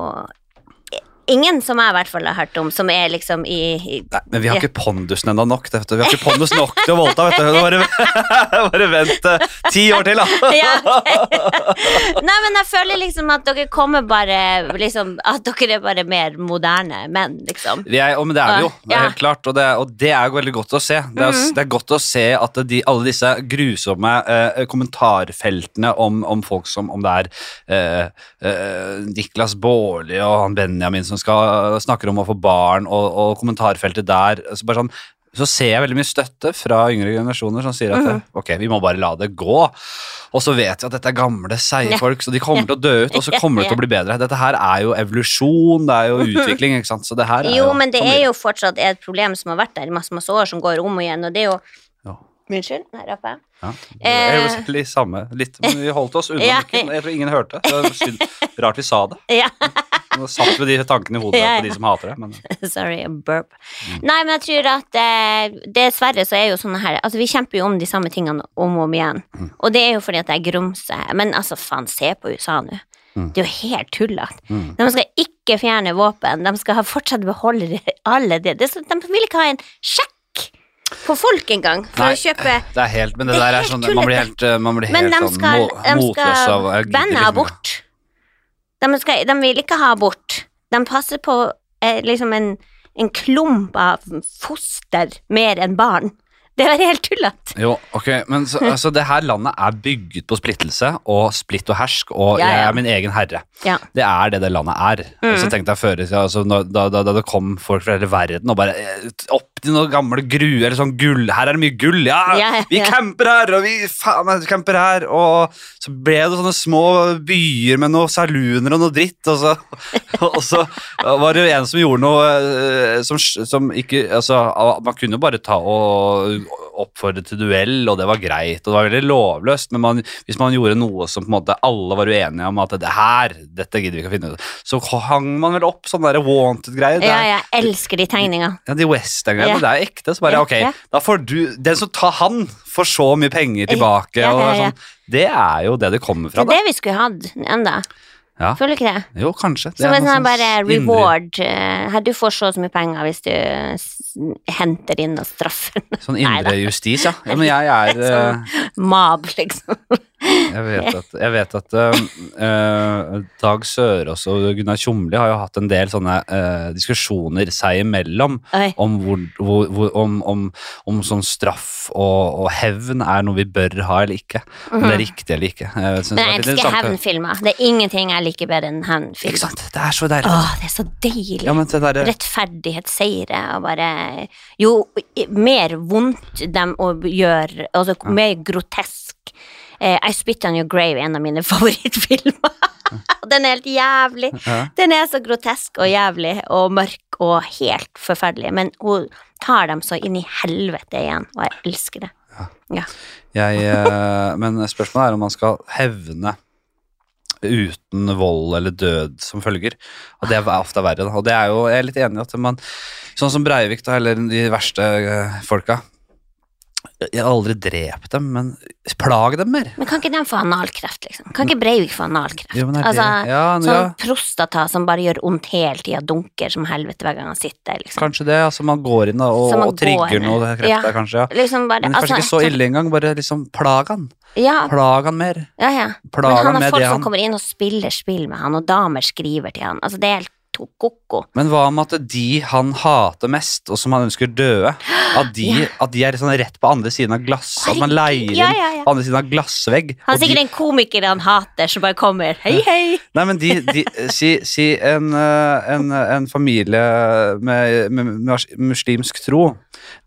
ingen som jeg i hvert fall har hørt om, som er liksom i, i Nei, men vi har ikke pondusen ennå nok. du. Vi har ikke pondus nok til å voldta, vet du. Bare, bare vent eh, ti år til, da. ja, okay. Nei, men jeg føler liksom at dere kommer bare liksom At dere er bare mer moderne menn, liksom. Vi er, men det er vi jo, det er helt klart. Og det, og det er jo veldig godt å se. Det er, Mhm. det er godt å se at de, alle disse grusomme eh, kommentarfeltene om, om folk som om det er eh, eh, Niklas Baarli og han Benjamin som skal snakker om å få barn, og, og kommentarfeltet der så, sånn, så ser jeg veldig mye støtte fra yngre generasjoner som sier at Mhm. ok, vi må bare la det gå. Og så vet vi at dette er gamle, seige folk, så de kommer til å dø ut, og så kommer det til å bli bedre. Dette her er jo evolusjon, det er jo utvikling, ikke sant. Så det her er Jo, men det er jo fortsatt et problem som har vært der i masse, masse år, som går om og igjen, og det er jo. Unnskyld, her oppe. Ja, er jo Eh. litt samme, litt, men vi holdt oss unna Ja. mikken. Jeg tror ingen hørte. Det var synd. Rart vi sa det. Ja. Nå satt vi de tankene i hodet Ja, på de som hater det. Men Sorry, burp. Mm. Nei, men jeg tror at eh, dessverre så er jo sånne her Altså, vi kjemper jo om de samme tingene om og om igjen. Mm. Og det er jo fordi at jeg grumser. Men altså, faen, se på USA nå. Mm. Det er jo helt tullete. mm. De skal ikke fjerne våpen. De skal fortsatt beholde alle det. de vil ikke ha en sjekk på folk engang for Nei, å kjøpe det er helt Men det, Det er der er sånn Man blir helt, eh, man blir Men helt de sånn skal, mo- de motløs av skal jeg gidder banne liksom abort. De, skal, de vil ikke ha abort. De passer på eh, liksom en, en klump av foster mer enn barn. Det er helt tullete. Jo, ok, men så, altså, det her landet er bygget på splittelse og splitt og hersk, og Ja, jeg er min egen herre. Ja. Det er det det landet er. Mm. Så tenkte jeg før, altså, da, da, da det kom folk fra hele verden og bare eh, Opp til noen gamle gruer eller sånn gull Her er det mye gull, ja! Ja, ja, Vi camper her, og vi faen meg camper her! Og så ble det sånne små byer med noen saluner og noe dritt, og så, og så var det jo en som gjorde noe eh, som, som ikke Altså, man kunne jo bare ta og oppfordre til duell, og det var greit, og det var veldig lovløst, men man, hvis man gjorde noe som på en måte alle var uenige om at det her, dette gidder vi ikke å finne ut av, så hang man vel opp sånne wanted-greier. Ja, jeg elsker de tegningene. ja, de western-greiene, Ja. det er ekte. Så bare, ok, ja. da får du Den som tar han, får så mye penger tilbake. Ja, og sånn, det er jo det det kommer fra. Det er det vi skulle hatt enda. Ja. Føler du ikke det? Jo, kanskje. Det Som en sånn bare reward. eh, Her, du får så mye penger hvis du henter inn og straffer Sånn indre justis, ja. ja. Men jeg er Sånn. eh, Mab, liksom. Jeg vet at, jeg vet at eh, eh, Dag Sørås og Gunnar Tjomli har jo hatt en del sånne uh, diskusjoner seg imellom om, hvor, hvor, hvor, om, om, om sånn straff og, og hevn er noe vi bør ha eller ikke. Om det er riktig eller ikke. Jeg Mhm. Men jeg elsker hevnfilmer. Det er ingenting jeg liker bedre enn hevnfilmer. Det er så deilig. Åh, det er så deilig. Ja, der... rettferdighetsseire og bare Jo mer vondt de gjør, altså mer grotesk eh, I Spit On Your Grave en av mine favorittfilmer. Den er helt jævlig. ja. Den er så grotesk og jævlig og mørk og helt forferdelig, men hun tar dem så inn i helvete igjen, og jeg elsker det. Jeg, eh, men spørsmålet er om man skal hevne uten vold eller død som følger. Og det er ofte verre. Da. Og det er jo, jeg er litt enig i at man Sånn som Breivik, da, eller de verste eh, folka. Jeg har aldri drept dem, men plag dem mer. Men kan ikke de få analkreft, liksom? Kan ikke Breivik få analkreft? Jo, altså, ja, sånn ja, prostata som bare gjør vondt hele tida, dunker som helvete hver gang han sitter, liksom. kanskje det. Altså Man går inn og, og trigger noe krefter, ja. kanskje. Liksom bare, Men kanskje altså, ikke så ille engang. Bare liksom plag han. Ja, Plag han mer. ja, ja. Plag Men han han har folk det som han kommer inn og spiller spill med han, og damer skriver til han. Altså, det er helt ko-ko. Men hva med at de han hater mest, og som han ønsker døde, at de, Ja. at de er sånn rett på andre siden av glass At man leier inn ja, ja. andre siden av glassvegg. Han er sikkert de, en komiker han hater, som bare kommer. Hei, hei! nei, men de, de si, si en, eh, en, en familie med, med, med muslimsk tro.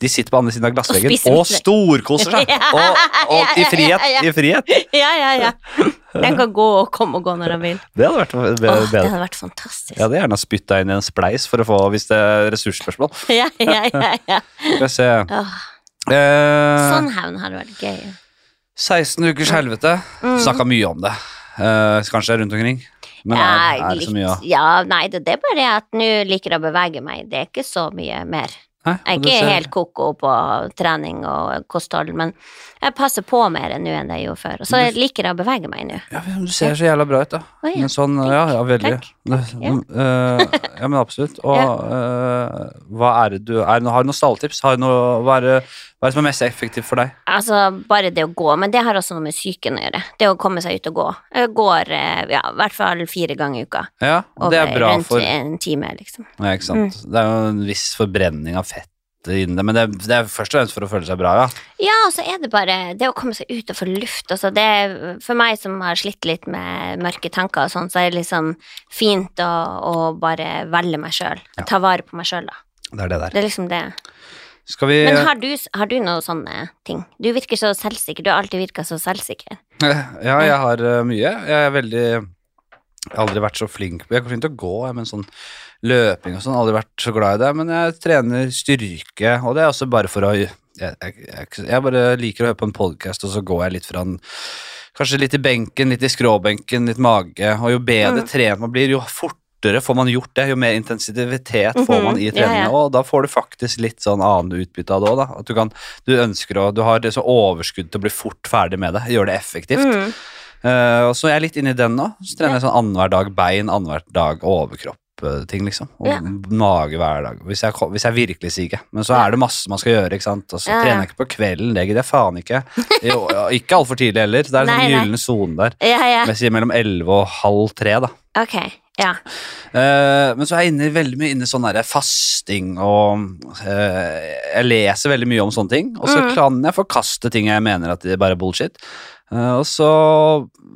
De sitter på andre siden av glassveggen og, og, storkoser seg! Og, og i frihet! I frihet. Ja, ja, ja. Den kan gå og komme og gå når den vil. Det hadde vært be- Åh, det bedre. hadde vært fantastisk. Jeg hadde gjerne spytta inn i en spleis for å få, hvis det er ressursspørsmål. Ja, ja, ja, ja. Skal vi se Åh, eh, sånn hevn hadde vært gøy. 16 ukers helvete. Mm. Snakka mye om det. Eh, kanskje rundt omkring. Men er, er det så mye av ja, nei, det, det er bare at nå liker jeg å bevege meg. Det er ikke så mye mer. Jeg er ikke helt koko på trening og kosthold, men jeg passer på mer nå enn det jeg gjorde før. Og så Du- liker jeg å bevege meg nå. ja, Du ser så jævla bra ut, da. Oh, ja. Men sånn, ja, ja, veldig. Ja. eh, ja, men absolutt. Og uh, hva er det du er, Har du noen stalltips? Har du noe, hva, er det, hva er det som er mest effektivt for deg? Altså, bare det å gå, men det har også noe med psyken å gjøre. Det å komme seg ut og gå. Jeg går eh, ja, i hvert fall fire ganger i uka. Ja, det er bra rundt for en time, liksom. ja, ikke sant? Mm. Det er jo en viss forbrenning av fett inni det, men det, det er først og fremst for å føle seg bra, ja. Ja, og så er det bare det å komme seg ut og få luft. Altså det for meg som har slitt litt med mørke tanker og sånn, så er det liksom fint å, å bare velge meg sjøl. Ja. Ta vare på meg sjøl, da. Det er det der. Det er liksom det. Skal vi Men har du, har du noen sånne ting? Du virker så selvsikker. Du har alltid virka så selvsikker. Ja, jeg har eh, mye. Jeg er veldig Jeg har aldri vært så flink Jeg er flink til å gå, men sånn løping og sånn, aldri vært så glad i det. Men jeg trener styrke, og det er også bare for å Jeg, jeg, jeg, bare liker å høre på en podkast, og så går jeg litt fra en Kanskje litt i benken, litt i skråbenken, litt mage. Og jo bedre Mm. trent man blir, jo fortere får man gjort det. Jo mer intensitet får man i Mhm, ja, treninga, ja. og da får du faktisk litt sånn annet utbytte av det òg. At du kan Du ønsker å Du har det så overskudd til å bli fort ferdig med det. Gjøre det effektivt. Mm. Uh, så er jeg litt inni i den nå. Så trener jeg sånn annenhver dag bein, annenhver dag overkropp-ting, liksom. Og Ja. mage hver dag. Hvis jeg, hvis jeg virkelig siger. Men så er det masse man skal gjøre, ikke sant. Og så Ja, trener jeg ikke på kvelden, det gidder jeg faen ikke. Jo, ikke altfor tidlig heller. Det er en sånn gyllen sone der. Ja, ja. Men sier mellom elleve og halv tre, da. Okay. Ja. Uh, men så er jeg inne, veldig mye inne i sånn der fasting og uh, Jeg leser veldig mye om sånne ting, og så Mm. kan jeg forkaste ting jeg mener at det er bare bullshit. Eh, og så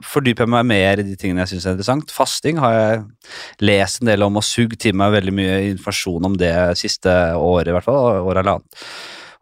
fordyper jeg meg mer i de tingene jeg syns er interessant. Fasting har jeg lest en del om og sugd til meg veldig mye informasjon om det siste året, i hvert fall. År eller annet.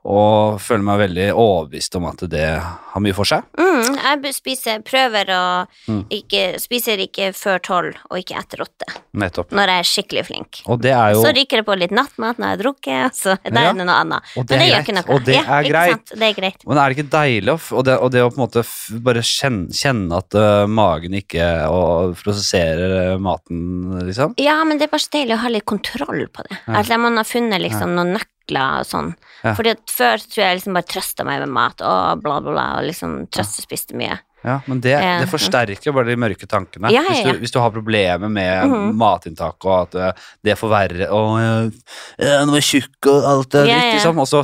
Og føler meg veldig overbevist om at det har mye for seg. Mm, jeg spiser, prøver å Mm. ikke Spiser ikke før tolv, og ikke etter åtte. Nettopp. Når jeg er skikkelig flink. Og det er jo Så ryker det på litt nattmat når jeg har drukket, så der Ja. er det noe annet. Og det Men det er gjør ikke noe. og det ja, er greit. Det er greit. Men er det ikke deilig å, og det, og det å på en måte bare kjenne, kjenne at uh, magen ikke og prosesserer øh, maten, liksom? Ja, men det er bare så deilig å ha litt kontroll på det. Ja. At man har funnet liksom noen nøkler og sånn. Ja. Fordi at før tror jeg liksom bare trøsta meg med mat og bla, bla, bla, og liksom trøstespiste mye. Ja, men det, det forsterker bare de mørke tankene. Ja, ja, Hvis, du, hvis du har problemer med Mhm. matinntak, og at eh, det forverrer Og jeg, jeg, nå er jeg tjukk, og alt er Ja, dritt, ja. liksom. Og så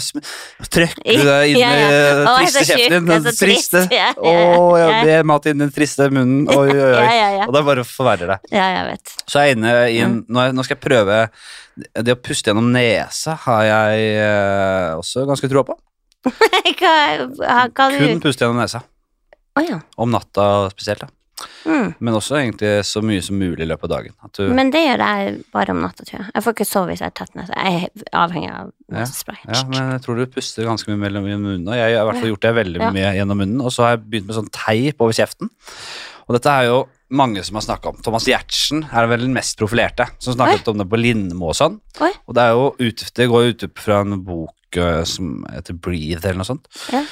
trykker du deg inn Ja, ja. i eh, jeg triste kjeften din. Den triste. Ja, ja, Å, ja, ja. det er mat inn i den triste munnen. Oi, oi, oi. Ja, ja, ja. Og det bare forverrer det. Ja, jeg vet. Så er inne i en Mm. nå, nå skal jeg prøve Det å puste gjennom nesa har jeg eh, også ganske troa på. hva, hva Kun puste gjennom nesa. Å ja. Om natta spesielt, da. Mm. Men også egentlig så mye som mulig i løpet av dagen. Du, Men det gjør jeg bare om natta, tror jeg. Jeg får ikke sove hvis jeg er tett nese. Jeg er avhengig av Ja, nesespray. ja, men jeg tror du puster ganske mye mellom munnen. Og jeg har i hvert fall gjort det veldig Ja. mye gjennom munnen. Og så har jeg begynt med sånn teip over kjeften. Og dette er jo mange som har snakka om. Thomas Giertsen er vel den mest profilerte, som snakket om det på Lindmo og sånn. Oi. Og det er jo ut, det går ut fra en bok eh, som heter Breathe, eller noe sånt. Ja.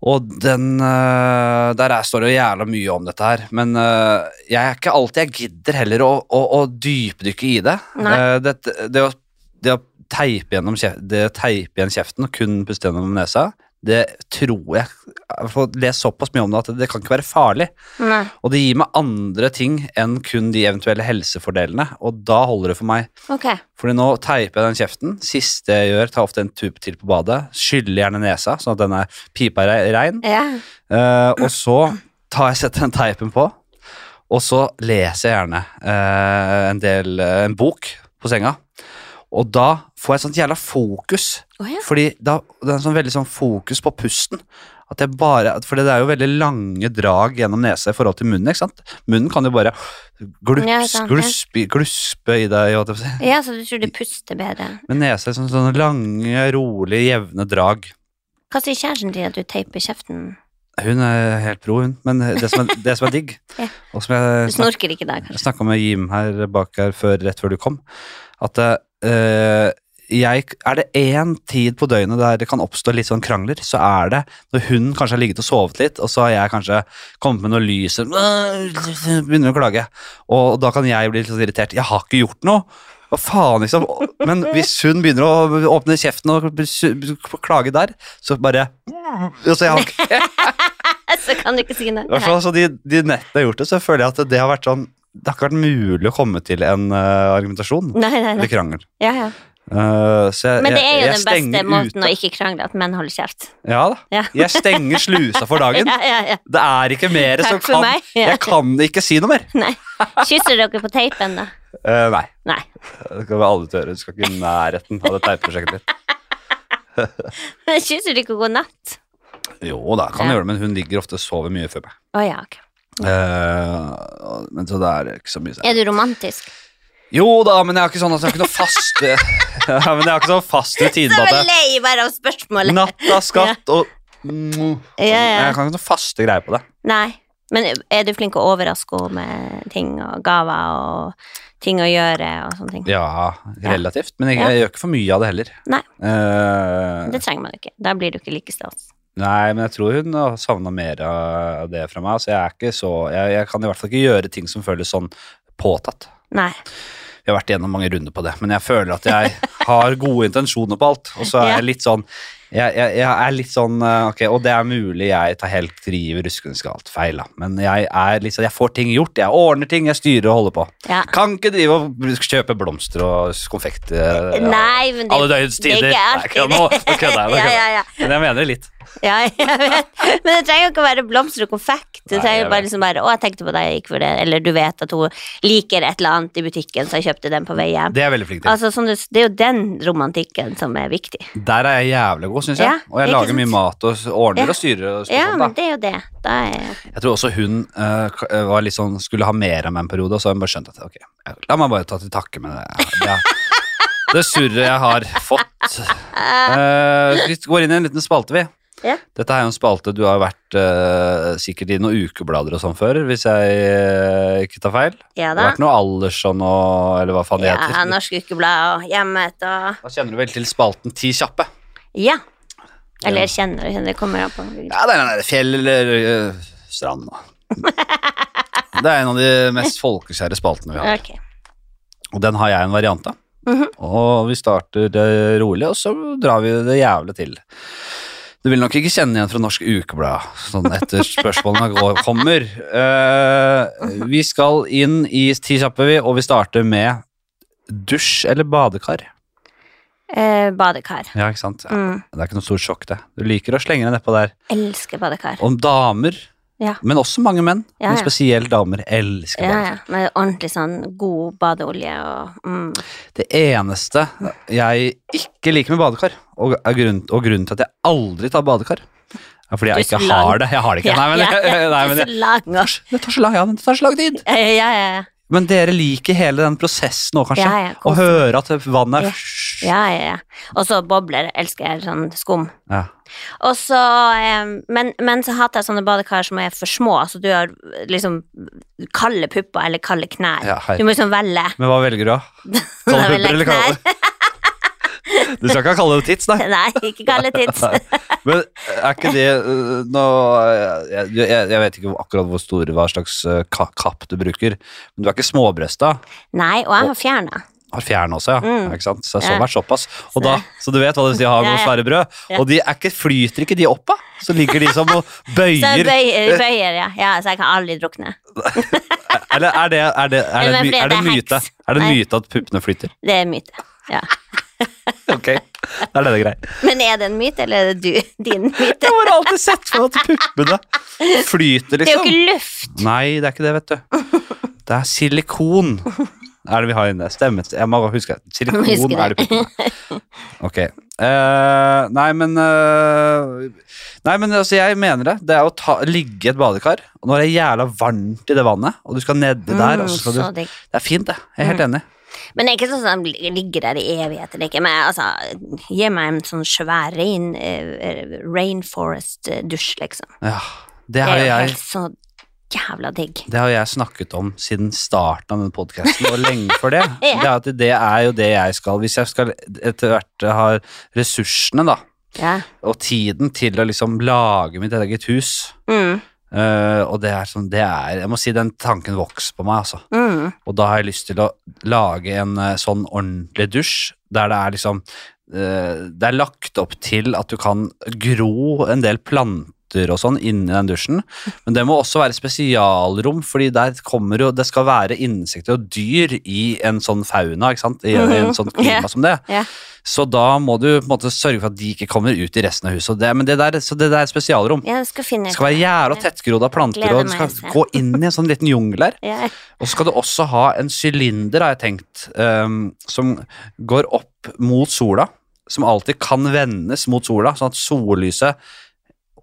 Og den eh, Der er, står det jo jævla mye om dette her, men eh, jeg er ikke alltid jeg gidder heller å, å, å dypdykke i det. Eh, det, å, det å teipe gjennom det å teipe igjen kjeften og kun puste gjennom nesa, det tror jeg Jeg har fått lest såpass mye om det at det kan ikke være farlig. Nei. Og det gir meg andre ting enn kun de eventuelle helsefordelene, og da holder det for meg. Okay. Fordi nå teiper jeg den kjeften. Siste jeg gjør, tar ofte en tup til på badet. Skyller gjerne nesa, sånn at den er pipa re- rein. Ja. Uh, og så tar jeg setter den teipen på, og så leser jeg gjerne uh, en del uh, en bok på senga. Og da får jeg sånt jævla fokus. Oh, ja. Fordi da, det er sånn veldig sånn fokus på pusten. At jeg bare, for det er jo veldig lange drag gjennom nesa i forhold til munnen. ikke sant? Munnen kan jo bare glups, Ja, sant, i deg. jeg ja, så du tror du puster bedre. Men nesa er sånn, sånne lange, rolige, jevne drag. Hva sier kjæresten din at du teiper kjeften? Hun er helt pro, hun. Men det som er, det som er digg, Ja. og som jeg Du snorker ikke da, Jeg kanskje? snakka med Jim her bak her før, rett før du kom, at eh, jeg, er det én tid på døgnet der det kan oppstå litt sånn krangler, så er det når hun kanskje har ligget og sovet litt, og så har jeg kanskje kommet med noe lys begynner å klage. Og da kan jeg bli litt sånn irritert. Jeg har ikke gjort noe. Hva faen, liksom? Men hvis hun begynner å åpne kjeften og klage der, så bare Så jeg har ikke, så kan du ikke si noe. i hvert fall så de, de nettene jeg har gjort det, så føler jeg at det har vært sånn Det har ikke vært mulig å komme til en uh, argumentasjon Nei, nei, nei. eller krangel. Ja, ja. Så jeg, Men det er jo jeg, jeg den beste måten ut. å ikke krangle, at menn holder kjeft. Ja da. Ja. Jeg stenger slusa for dagen. Ja. Det er ikke mer som Takk kan meg. Jeg kan ikke si noe mer. Nei. Kysser dere på teipen, da? Uh, nei. Nei. Det skal vi aldri gjøre. Du skal ikke i nærheten av det teipprosjektet ditt. Kysser du ikke god natt? Jo da, kan jeg gjøre det, men hun ligger ofte og sover mye før meg. Oh, ja, okay. Uh, men så det er ikke så mye Er du romantisk? Jo da, men jeg har ikke sånn at jeg har ikke noe faste ja, Men jeg har ikke sånn fast rutine Så på lei bare av spørsmålet. Natta, skatt og mm, Ja, ja. Jeg kan ikke noe faste greier på det. Nei. Men er du flink å overraske henne med ting og gaver og ting å gjøre og sånne ting? Ja, relativt. Men jeg, jeg gjør ikke for mye av det heller. Nei. Uh, Det trenger man ikke. Da blir du ikke like stas. nei, men jeg tror hun har savna mer av det fra meg. Så jeg er ikke så jeg, jeg kan i hvert fall ikke gjøre ting som føles sånn påtatt. Nei. Vi har vært igjennom mange runder på det, men jeg føler at jeg har gode intensjoner på alt. Og så er jeg litt sånn jeg, jeg, jeg er litt sånn eh, Ok, og det er mulig jeg tar helt riv ruskende galt feil, da. Men jeg er litt sånn Jeg får ting gjort. Jeg ordner ting, jeg styrer og holder på. Ja. Kan ikke drive og kjøpe blomster og konfekt ja. Nei, men det, alle døgnets det er tider. ikke alltid nå, nå kødder jeg. ja, ja, Men jeg mener det litt. ja, jeg vet. Men det trenger jo ikke å være blomster og konfekt. Det trenger bare liksom bare 'Å, jeg tenkte på deg, jeg gikk for det', eller du vet at hun liker et eller annet i butikken, så jeg kjøpte den på vei hjem. Det er veldig flink til. Altså, sånn, det er jo den romantikken som er viktig. Der er jeg jævlig god, syns jeg. Ja, og jeg lager mye mat og ordner Ja. og styrer. Og Ja, men det er jo det. Da er Jeg tror også hun uh, sånn, skulle ha mer av meg en periode, og så har hun bare skjønt at ok, la meg bare ta til takke med det, det, det surret jeg har fått. Uh, vi går inn i en liten spalte, vi. Ja. Dette er jo en spalte du har vært uh, sikkert i noen ukeblader og sånn før, hvis jeg uh, ikke tar feil. Ja Det har vært noe alders og eller hva faen det Ja, heter. Norsk Ukeblad og Hjemmet og Da kjenner du vel til spalten Ti kjappe? Ja. Eller ja. kjenner du kjenner det kommer an på. Ja, det er den der fjell eller uh, strand. da. Det er en av de mest folkeskjære spaltene vi har. Okay. Og den har jeg en variant av. Mhm. Og vi starter det rolig, og så drar vi det jævlig til. Du vil nok ikke kjenne igjen fra Norsk Ukeblad sånn etter spørsmålene går, kommer. Uh, vi skal inn i ti kjappe, vi, og vi starter med dusj eller badekar. Eh, badekar. Ja, ikke sant? Ja, Mm. Det er ikke noe stort sjokk, det. Du liker å slenge deg nedpå der. Elsker badekar. Om damer, Ja. men også mange menn, Ja, men ja. spesielt damer, elsker Ja, badekar. ja. Med ordentlig sånn god badeolje og mm. Det eneste jeg ikke liker med badekar, og, er grunnen, og grunnen til at jeg aldri tar badekar, er fordi jeg ikke har det. Jeg har det ikke. Nei, men, ja, ja. nei, men det tar så lang, ja, det tar så lang tid. ja, ja, ja, ja. Men dere liker hele den prosessen òg, kanskje? Ja, ja, Å høre at vannet er Ja, ja, ja. Og så bobler. Elsker jeg sånn skum. Ja. Og så eh, men, men så hater jeg sånne badekar som er for små. så du har liksom kalde pupper eller kalde knær. Ja. Du må liksom velge. Men hva velger du, da? Kalde pupper eller kalde Du skal ikke kalle det tits, nei? Nei, ikke kalde tits. Men er ikke det øh, nå jeg, jeg, jeg vet ikke akkurat hvor stor, hva slags øh, kapp du bruker, men du er ikke småbrøsta. Nei, og jeg har fjerna. Har fjern også, ja. Mm. Ikke sant? Så det er så vært såpass. Og da, så du vet hva det vil si å ha noen svære brød. Og de er ikke, flyter ikke de opp, da? Så ligger de som og Så jeg bøyer. bøyer, bøyer ja. ja. Så jeg kan aldri drukne. Eller er det, er det, er det, er det, er det det myte? Er det myte at puppene flyter? Det er myte. Ja. Ok, da er det greit. Men er det en myte, eller er det du, din myte? Jeg har alltid sett for meg at puppene flyter, Det er jo liksom. ikke luft. Nei, det er ikke det, vet du. Det er silikon. Er det vi har inne? Stemmer. Jeg må huske det. Silikon Husker det. er det puppene. Ok. Uh, nei, men uh, Nei, men altså, jeg mener det. Det er å ta, ligge i et badekar, og nå er det jævla varmt i det vannet, og du skal nedi der, og så skal Mm, du. Det er fint, det. Jeg er helt enig. Men det er ikke sånn at de ligger der i evigheter. Ikke? Men altså, gi meg en sånn svær rain, eh, rainforest-dusj, liksom. Ja, det har jo jeg så jævla digg. Det har jeg snakket om siden starten av denne podkasten, og lenge for det. Ja. det, det er jo det jeg skal Hvis jeg skal etter hvert ha ressursene, da, Ja. og tiden til å liksom lage mitt eget hus Mm, eh, Og det er sånn Det er Jeg må si den tanken vokser på meg, altså. mm, Og da har jeg lyst til å lage en uh, sånn ordentlig dusj, der det er liksom uh, Det er lagt opp til at du kan gro en del planter og sånn inni den dusjen, men det må også være spesialrom, fordi der kommer jo Det skal være insekter og dyr i en sånn fauna, ikke sant, i, i en sånn klima yeah. som det. Yeah. Så da må du på en måte sørge for at de ikke kommer ut i resten av huset. Det, men det der, så det der er spesialrom. Ja, det skal Det skal være gjerde og tettgrodde planter, Gleder og du skal å gå inn i en sånn liten jungel her. Yeah. Og så skal du også ha en sylinder, har jeg tenkt, um, som går opp mot sola. Som alltid kan vendes mot sola, sånn at sollyset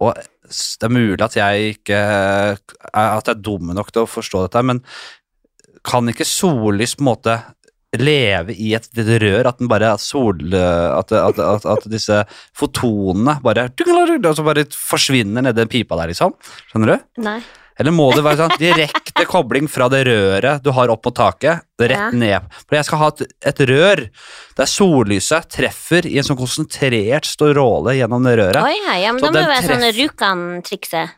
Og det er mulig at jeg ikke er- At jeg er dum nok til å forstå dette, men kan ikke sollys på en måte leve i et rør? At bare sol... At, at, at, at disse fotonene bare altså bare forsvinner nedi den pipa der, liksom? Skjønner du? Nei. Eller må det være sånn direkte kobling fra det røret du har opp mot taket, rett ned? For jeg skal ha et, et rør der sollyset treffer i en sånn konsentrert stråle gjennom det røret. Oi, ja, ja, men Så da må det være sånn Rjukan-trikset.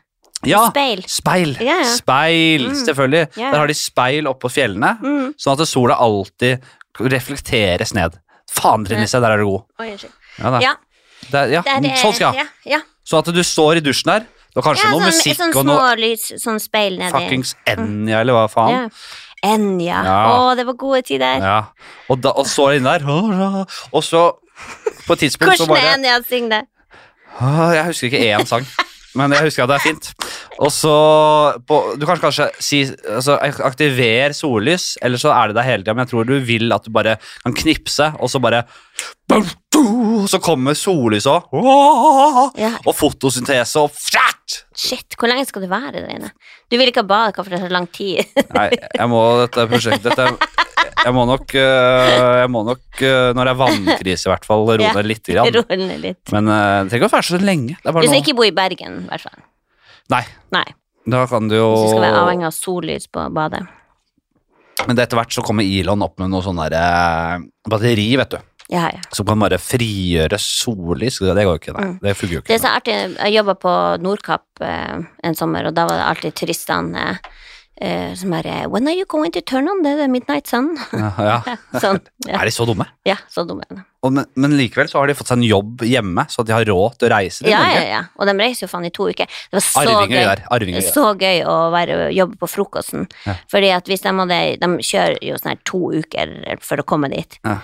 Ja, Speil. speil. Ja, ja. Speil, Mm. selvfølgelig. Der har de speil oppå fjellene, Mm. sånn at sola alltid reflekteres ned. Faen, Lise, der er du god. Oi. Ja, da. Ja, Der, det er det. sånn skal jeg ha. Ja, ja. Sånn at du står i dusjen der, og kanskje ja noe sånn, musikk sånn og noe lys, sånn speil nedi. fuckings Enja, eller hva faen. Ja. Enja. Ja. Å, det var gode tider. Ja, og, da, og så inn der Og så På et tidspunkt så bare Hvordan er Enja synge det? Jeg husker ikke én sang Men jeg husker at det er fint Og så på, Du kan kanskje si altså, Aktiver sollys Eller så er det der hele tiden Men jeg tror du vil at du bare kan knipse Og så bare Og så kommer sollys også Ja. Og fotosyntese og fjatt Shit, hvor lenge skal du være der inne? Du vil ikke ha badekar for det er så lang tid. Nei, jeg må dette prosjektet dette, Jeg må nok øh, Jeg må nok øh, Når det er vannkrise i hvert fall Roe Ja. litt grann. Litt. Men øh, det trenger ikke å være så lenge Det er Du skal noe ikke bo i Bergen, i hvert fall. Nei, Nei. da kan du jo Hvis du skal være avhengig av sollys på badet. Men etter hvert så kommer Elon opp med noe sånn der eh, batteri, vet du. Ja, ja. Som kan bare frigjøre sollys. Det går ikke, nei. Mm. Det fungerer jo Det er så artig. Jeg jobba på Nordkapp eh, en sommer, og da var det alltid turistene eh, som bare When are you going to turn on the midnight sun? Ja, ja. Sånn. Ja, Er de så dumme? ja så dumme. Og, men, men likevel så har de fått seg en jobb hjemme, så de har råd til å reise til Ja, ja, Norge. ja. Og de reiser jo faen i to uker. Det var så Arvinger gøy. Arvinger. Så gøy å være, jobbe på frokosten. Ja. Fordi at hvis de hadde De kjører jo sånn her to uker for å komme dit. Ja.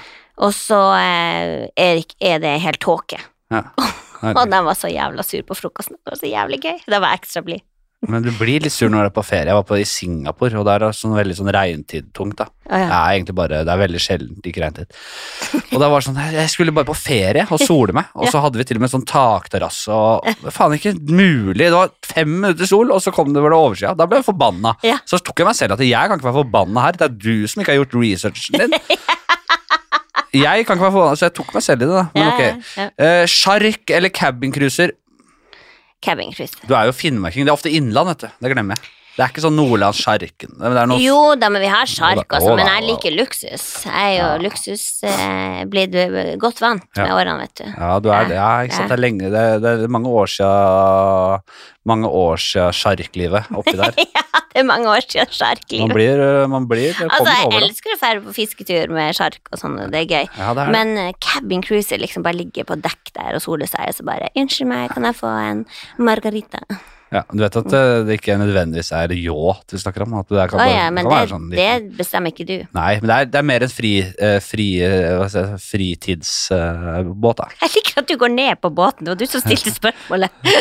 Og så eh, er, er det helt tåke. Ja. Og de var så jævla sur på frokosten. Det var så jævlig gøy. Det var ekstra blid. Men du blir litt sur når du er på ferie. Jeg var på i Singapore, og der er det sånn veldig sånn regntid-tungt. Ja, Å, Det er egentlig bare, det er veldig sjeldent ikke regntid. Og det var sånn, jeg skulle bare på ferie og sole meg, og så hadde vi til og med sånn takterrasse, og det faen ikke mulig. Det var fem minutter sol, og så kom det vel overskya. Da ble jeg forbanna. Ja. Så tok jeg meg selv at jeg kan ikke være forbanna her. Det er du som ikke har gjort researchen din. Jeg kan ikke være forbanna, så jeg tok meg selv i det, da. Men ok. Eh, Sjark eller cabincruiser? Cabin cruise. Du er jo finnmarking. Det er ofte innland, vet du. Det glemmer jeg. Det er ikke sånn Nordlandssjarken. Noe Jo da, men vi har sjark, altså. Men jeg liker luksus. Jeg er jo Ja. luksus eh, blitt eh, godt vant med Ja. årene, vet du. Ja, du er det. Ja, ikke sant. Det er lenge Det, er mange år siden Mange år siden sjarklivet oppi der. ja, det er mange år siden Man blir, man blir Altså, jeg over elsker å dra på fisketur med sjark og sånn, det er gøy. Ja, det er. Men uh, cabin cruiser liksom bare ligger på dekk der og soler seg, og så bare 'Unnskyld meg, kan jeg få en margarita?' Ja, du vet at eh, det ikke nødvendigvis er ljå vi snakker om? At det kan bare, ja, men kan det, sånn det bestemmer ikke du. Nei, men det er, det er mer en fri, eh, fri, eh, si, fritidsbåt, da. Jeg liker at du går ned på båten, det var du som stilte spørsmålet. Nei,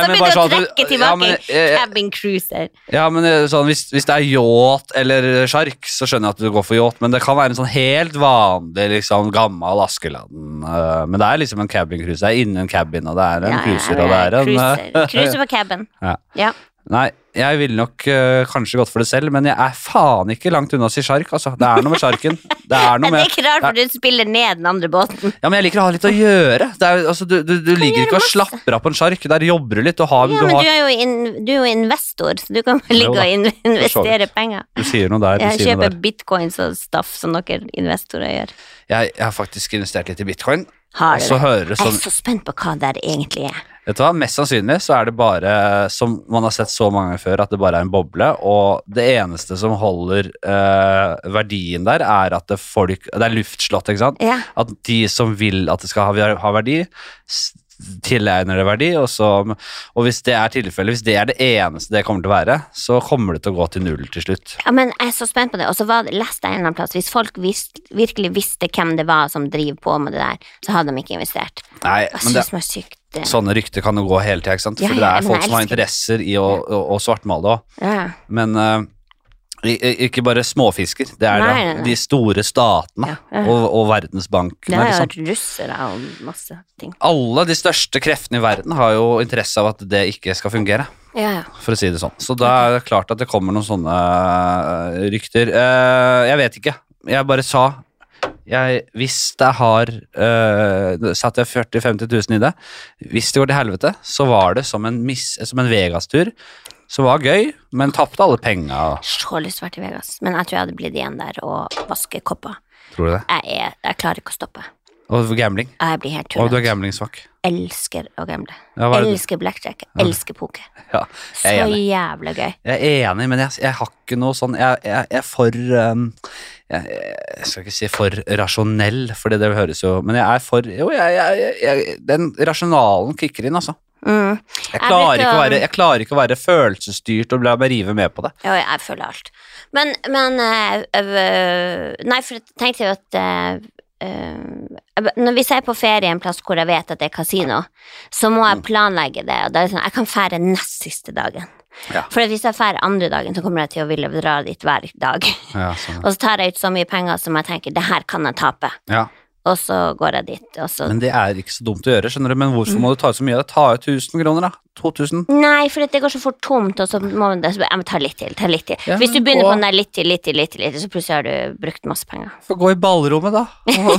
så begynner du å sånn du- trekke ja, tilbake eh, cabin cruiser. Ja, men sånn, hvis, hvis det er yacht eller sjark, så skjønner jeg at du går for yacht, men det kan være en sånn helt vanlig, liksom, gammel Askeladden. men det er liksom en cabincruise. Det er innen cabin, og det er en Ja, ja, cruiser, og det er en cruiser. Cruiser på cabin. Ja. Ja. Nei, jeg ville nok uh, kanskje gått for det selv, men jeg er faen ikke langt unna å si sjark, altså. Det er noe med sjarken. Det er noe med det er ikke rart, for du spiller ned den andre båten. Ja, men jeg liker å ha litt å gjøre. Det er, altså, du du, du ligger ikke og slapper av på en sjark. Der jobber du litt og har, Ja, du, men har du er in, du er jo investor, så du kan ligge og investere penger. du sier noe der. Du Jeg kjøper der. bitcoins og stuff som dere investorer gjør. Jeg, jeg har faktisk investert litt i bitcoin, Har du det Jeg sånn er så spent på hva det egentlig er. Vet du hva, Mest sannsynlig så er det bare, som man har sett så mange ganger før, at det bare er en boble. Og det eneste som holder eh, verdien der, er at det, folk, det er luftslott. ikke sant? Ja. At de som vil at det skal ha, ha verdi, tilegner det verdi. Og, så, og hvis det er tilfellet, hvis det er det eneste det kommer til å være, så kommer det til å gå til null til slutt. ja, men jeg er så spent på det. Og så leste jeg en eller annen plass, hvis folk vis, virkelig visste hvem det var som driver på med det der, så hadde de ikke investert. Nei, Jeg men det, synes det er sykt. Eh, Sånne rykter kan jo gå hele tida, ikke sant? Ja, For det er folk som har interesser i å, å, å svartmale òg. Ja. Men i- ikke bare småfisker. Det er Nei, nei, nei. de store statene Ja, ja. Og, og Verdensbanken. Det har jo vært russere og masse ting. Alle de største kreftene i verden har jo interesse av at det ikke skal fungere, Ja, ja. for å si det sånn. Så da er det klart at det kommer noen sånne eh, rykter. Eh, jeg vet ikke. Jeg bare sa jeg, Hvis jeg har uh, Satt jeg 40 000-50 000 i det Hvis det går til helvete, så var det som en, som en Vegas-tur. Som var gøy, men tapte alle penga. Så lyst til å være til Vegas, men jeg tror jeg hadde blitt igjen der og vaske kopper. Tror du det? Jeg, er, jeg klarer ikke å stoppe. Og gambling. Jeg blir helt Og du er gamblingsvak. Elsker å gamble. Ja, er det? Elsker blackjack. Elsker poker. Ja, Så er jævla gøy. Jeg er enig, men jeg, jeg har ikke noe sånn Jeg, jeg, jeg er for um, jeg, jeg skal ikke si for rasjonell, for det høres jo Men jeg er for Jo, jeg, jeg, den rasjonalen kicker inn, altså. Mm. Jeg klarer, ikke å være, jeg klarer ikke å være følelsesstyrt og la meg rive med på det. Jo, jeg føler alt. Men, men øh, Nei, for jeg tenkte jo at øh, Når Hvis jeg er på ferie en plass hvor jeg vet at det er kasino, så må Mm. jeg planlegge det. Og da er det sånn, Jeg kan fære nest siste dagen. Ja. For hvis jeg drar andre dagen, så kommer jeg til å ville dra dit hver dag. Ja, sånn. Og så tar jeg ut så mye penger som jeg tenker det her kan jeg tape. ja. Og så går jeg dit, Men det er ikke så dumt å gjøre, skjønner du. Men hvorfor må du ta ut så mye? Ta ut 1000 kroner, da. 2000. Nei, for det går så fort tomt, og så må det, så jeg må ta litt til. Ta litt til. Ja, Hvis du begynner gå- på den der litt til, litt til, litt til, så plutselig har du brukt masse penger. Få gå i ballrommet, da.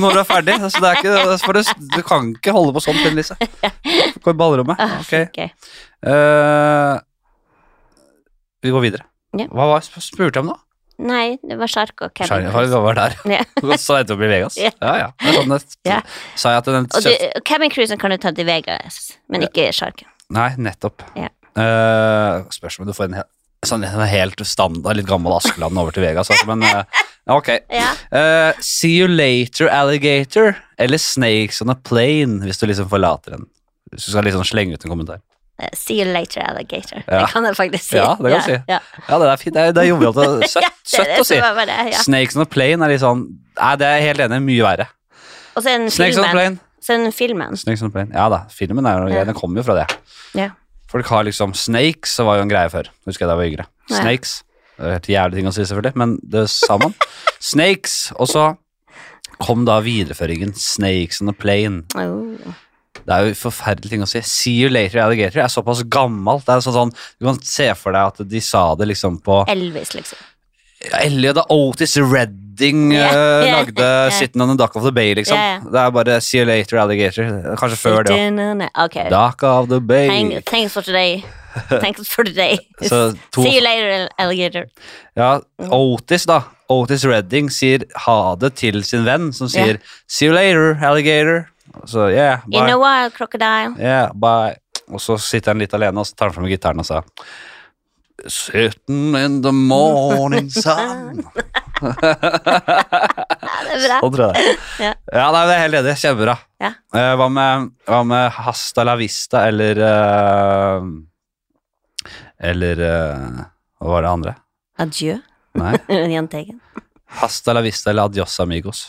Når du er ferdig. Altså, det er ikke, du, du kan ikke holde på sånn, Lise. Gå i ballrommet. Ok. okay. Eh, vi går videre. Ja. Hva var spurte jeg om nå? Nei, det var sjark og Kevin. Shark hva var der? Ja. Så endte vi opp i Vegas. Ja. Ja, ja. Det sånn det, Ja. Sa jeg at den Og du, cabin cruisen kan du ta til Vegas, men ikke sjarken. Nei, nettopp. Ja. Uh, spørs om du får en sånn helt standard, litt gammel Askeland over til Vegas. Altså, men uh, ok. Ja. Eh, see you later, alligator. Eller snakes on a plane, hvis du liksom forlater den. Hvis du skal liksom slenge ut en kommentar. Eh, See you later, alligator. Ja. Det kan jeg faktisk si. Ja, det kan du si. Ja. Ja, det er fint. Det er, det jovialt og søtt, Det søtt det å si. Snakes on a plane er litt sånn Nei, det er jeg helt enig. Mye verre. Og så den Snakes on a filmen. plane. Filmen. Snakes on a plane. Ja da, filmen er jo Ja. Den kommer jo fra det. Ja. Folk har liksom Snakes så var jo en greie før. Husker jeg da jeg var yngre. Snakes. Det er helt jævlig ting å si, selvfølgelig, men det sa man. Snakes. Og så kom da videreføringen Snakes on a plane. Oh. Det er jo forferdelige ting å si. See you later, alligator er såpass gammelt. Det er sånn, sånn, du kan se for deg at de sa det liksom på Elvis, liksom. Elliot da Otis Redding yeah, yeah, lagde yeah. 'Sitting on the Duck of the Bay', liksom. Ja, ja. Det er bare 'See you later, alligator'. Kanskje før det òg. Ok. Dock of the Bay. Thank, thanks for today. Thanks for today. Så to- See you later, alligator. Ja, Otis, da. Otis Redding sier ha det til sin venn, som sier 'See you later, alligator'. Så yeah, In a while, crocodile. Yeah, bye. Og så sitter han litt alene, og så tar han fram gitaren og sa Sitting in the morning sun. Det er bra. Sånn tror jeg det. Ja. ja, nei, det er helt enig. Kjempebra. Ja. Eh, hva, med, hva med Hasta la vista eller uh, Eller uh, Hva var det andre? Adjø. Nei. Jentegen. Hasta la vista eller adios amigos.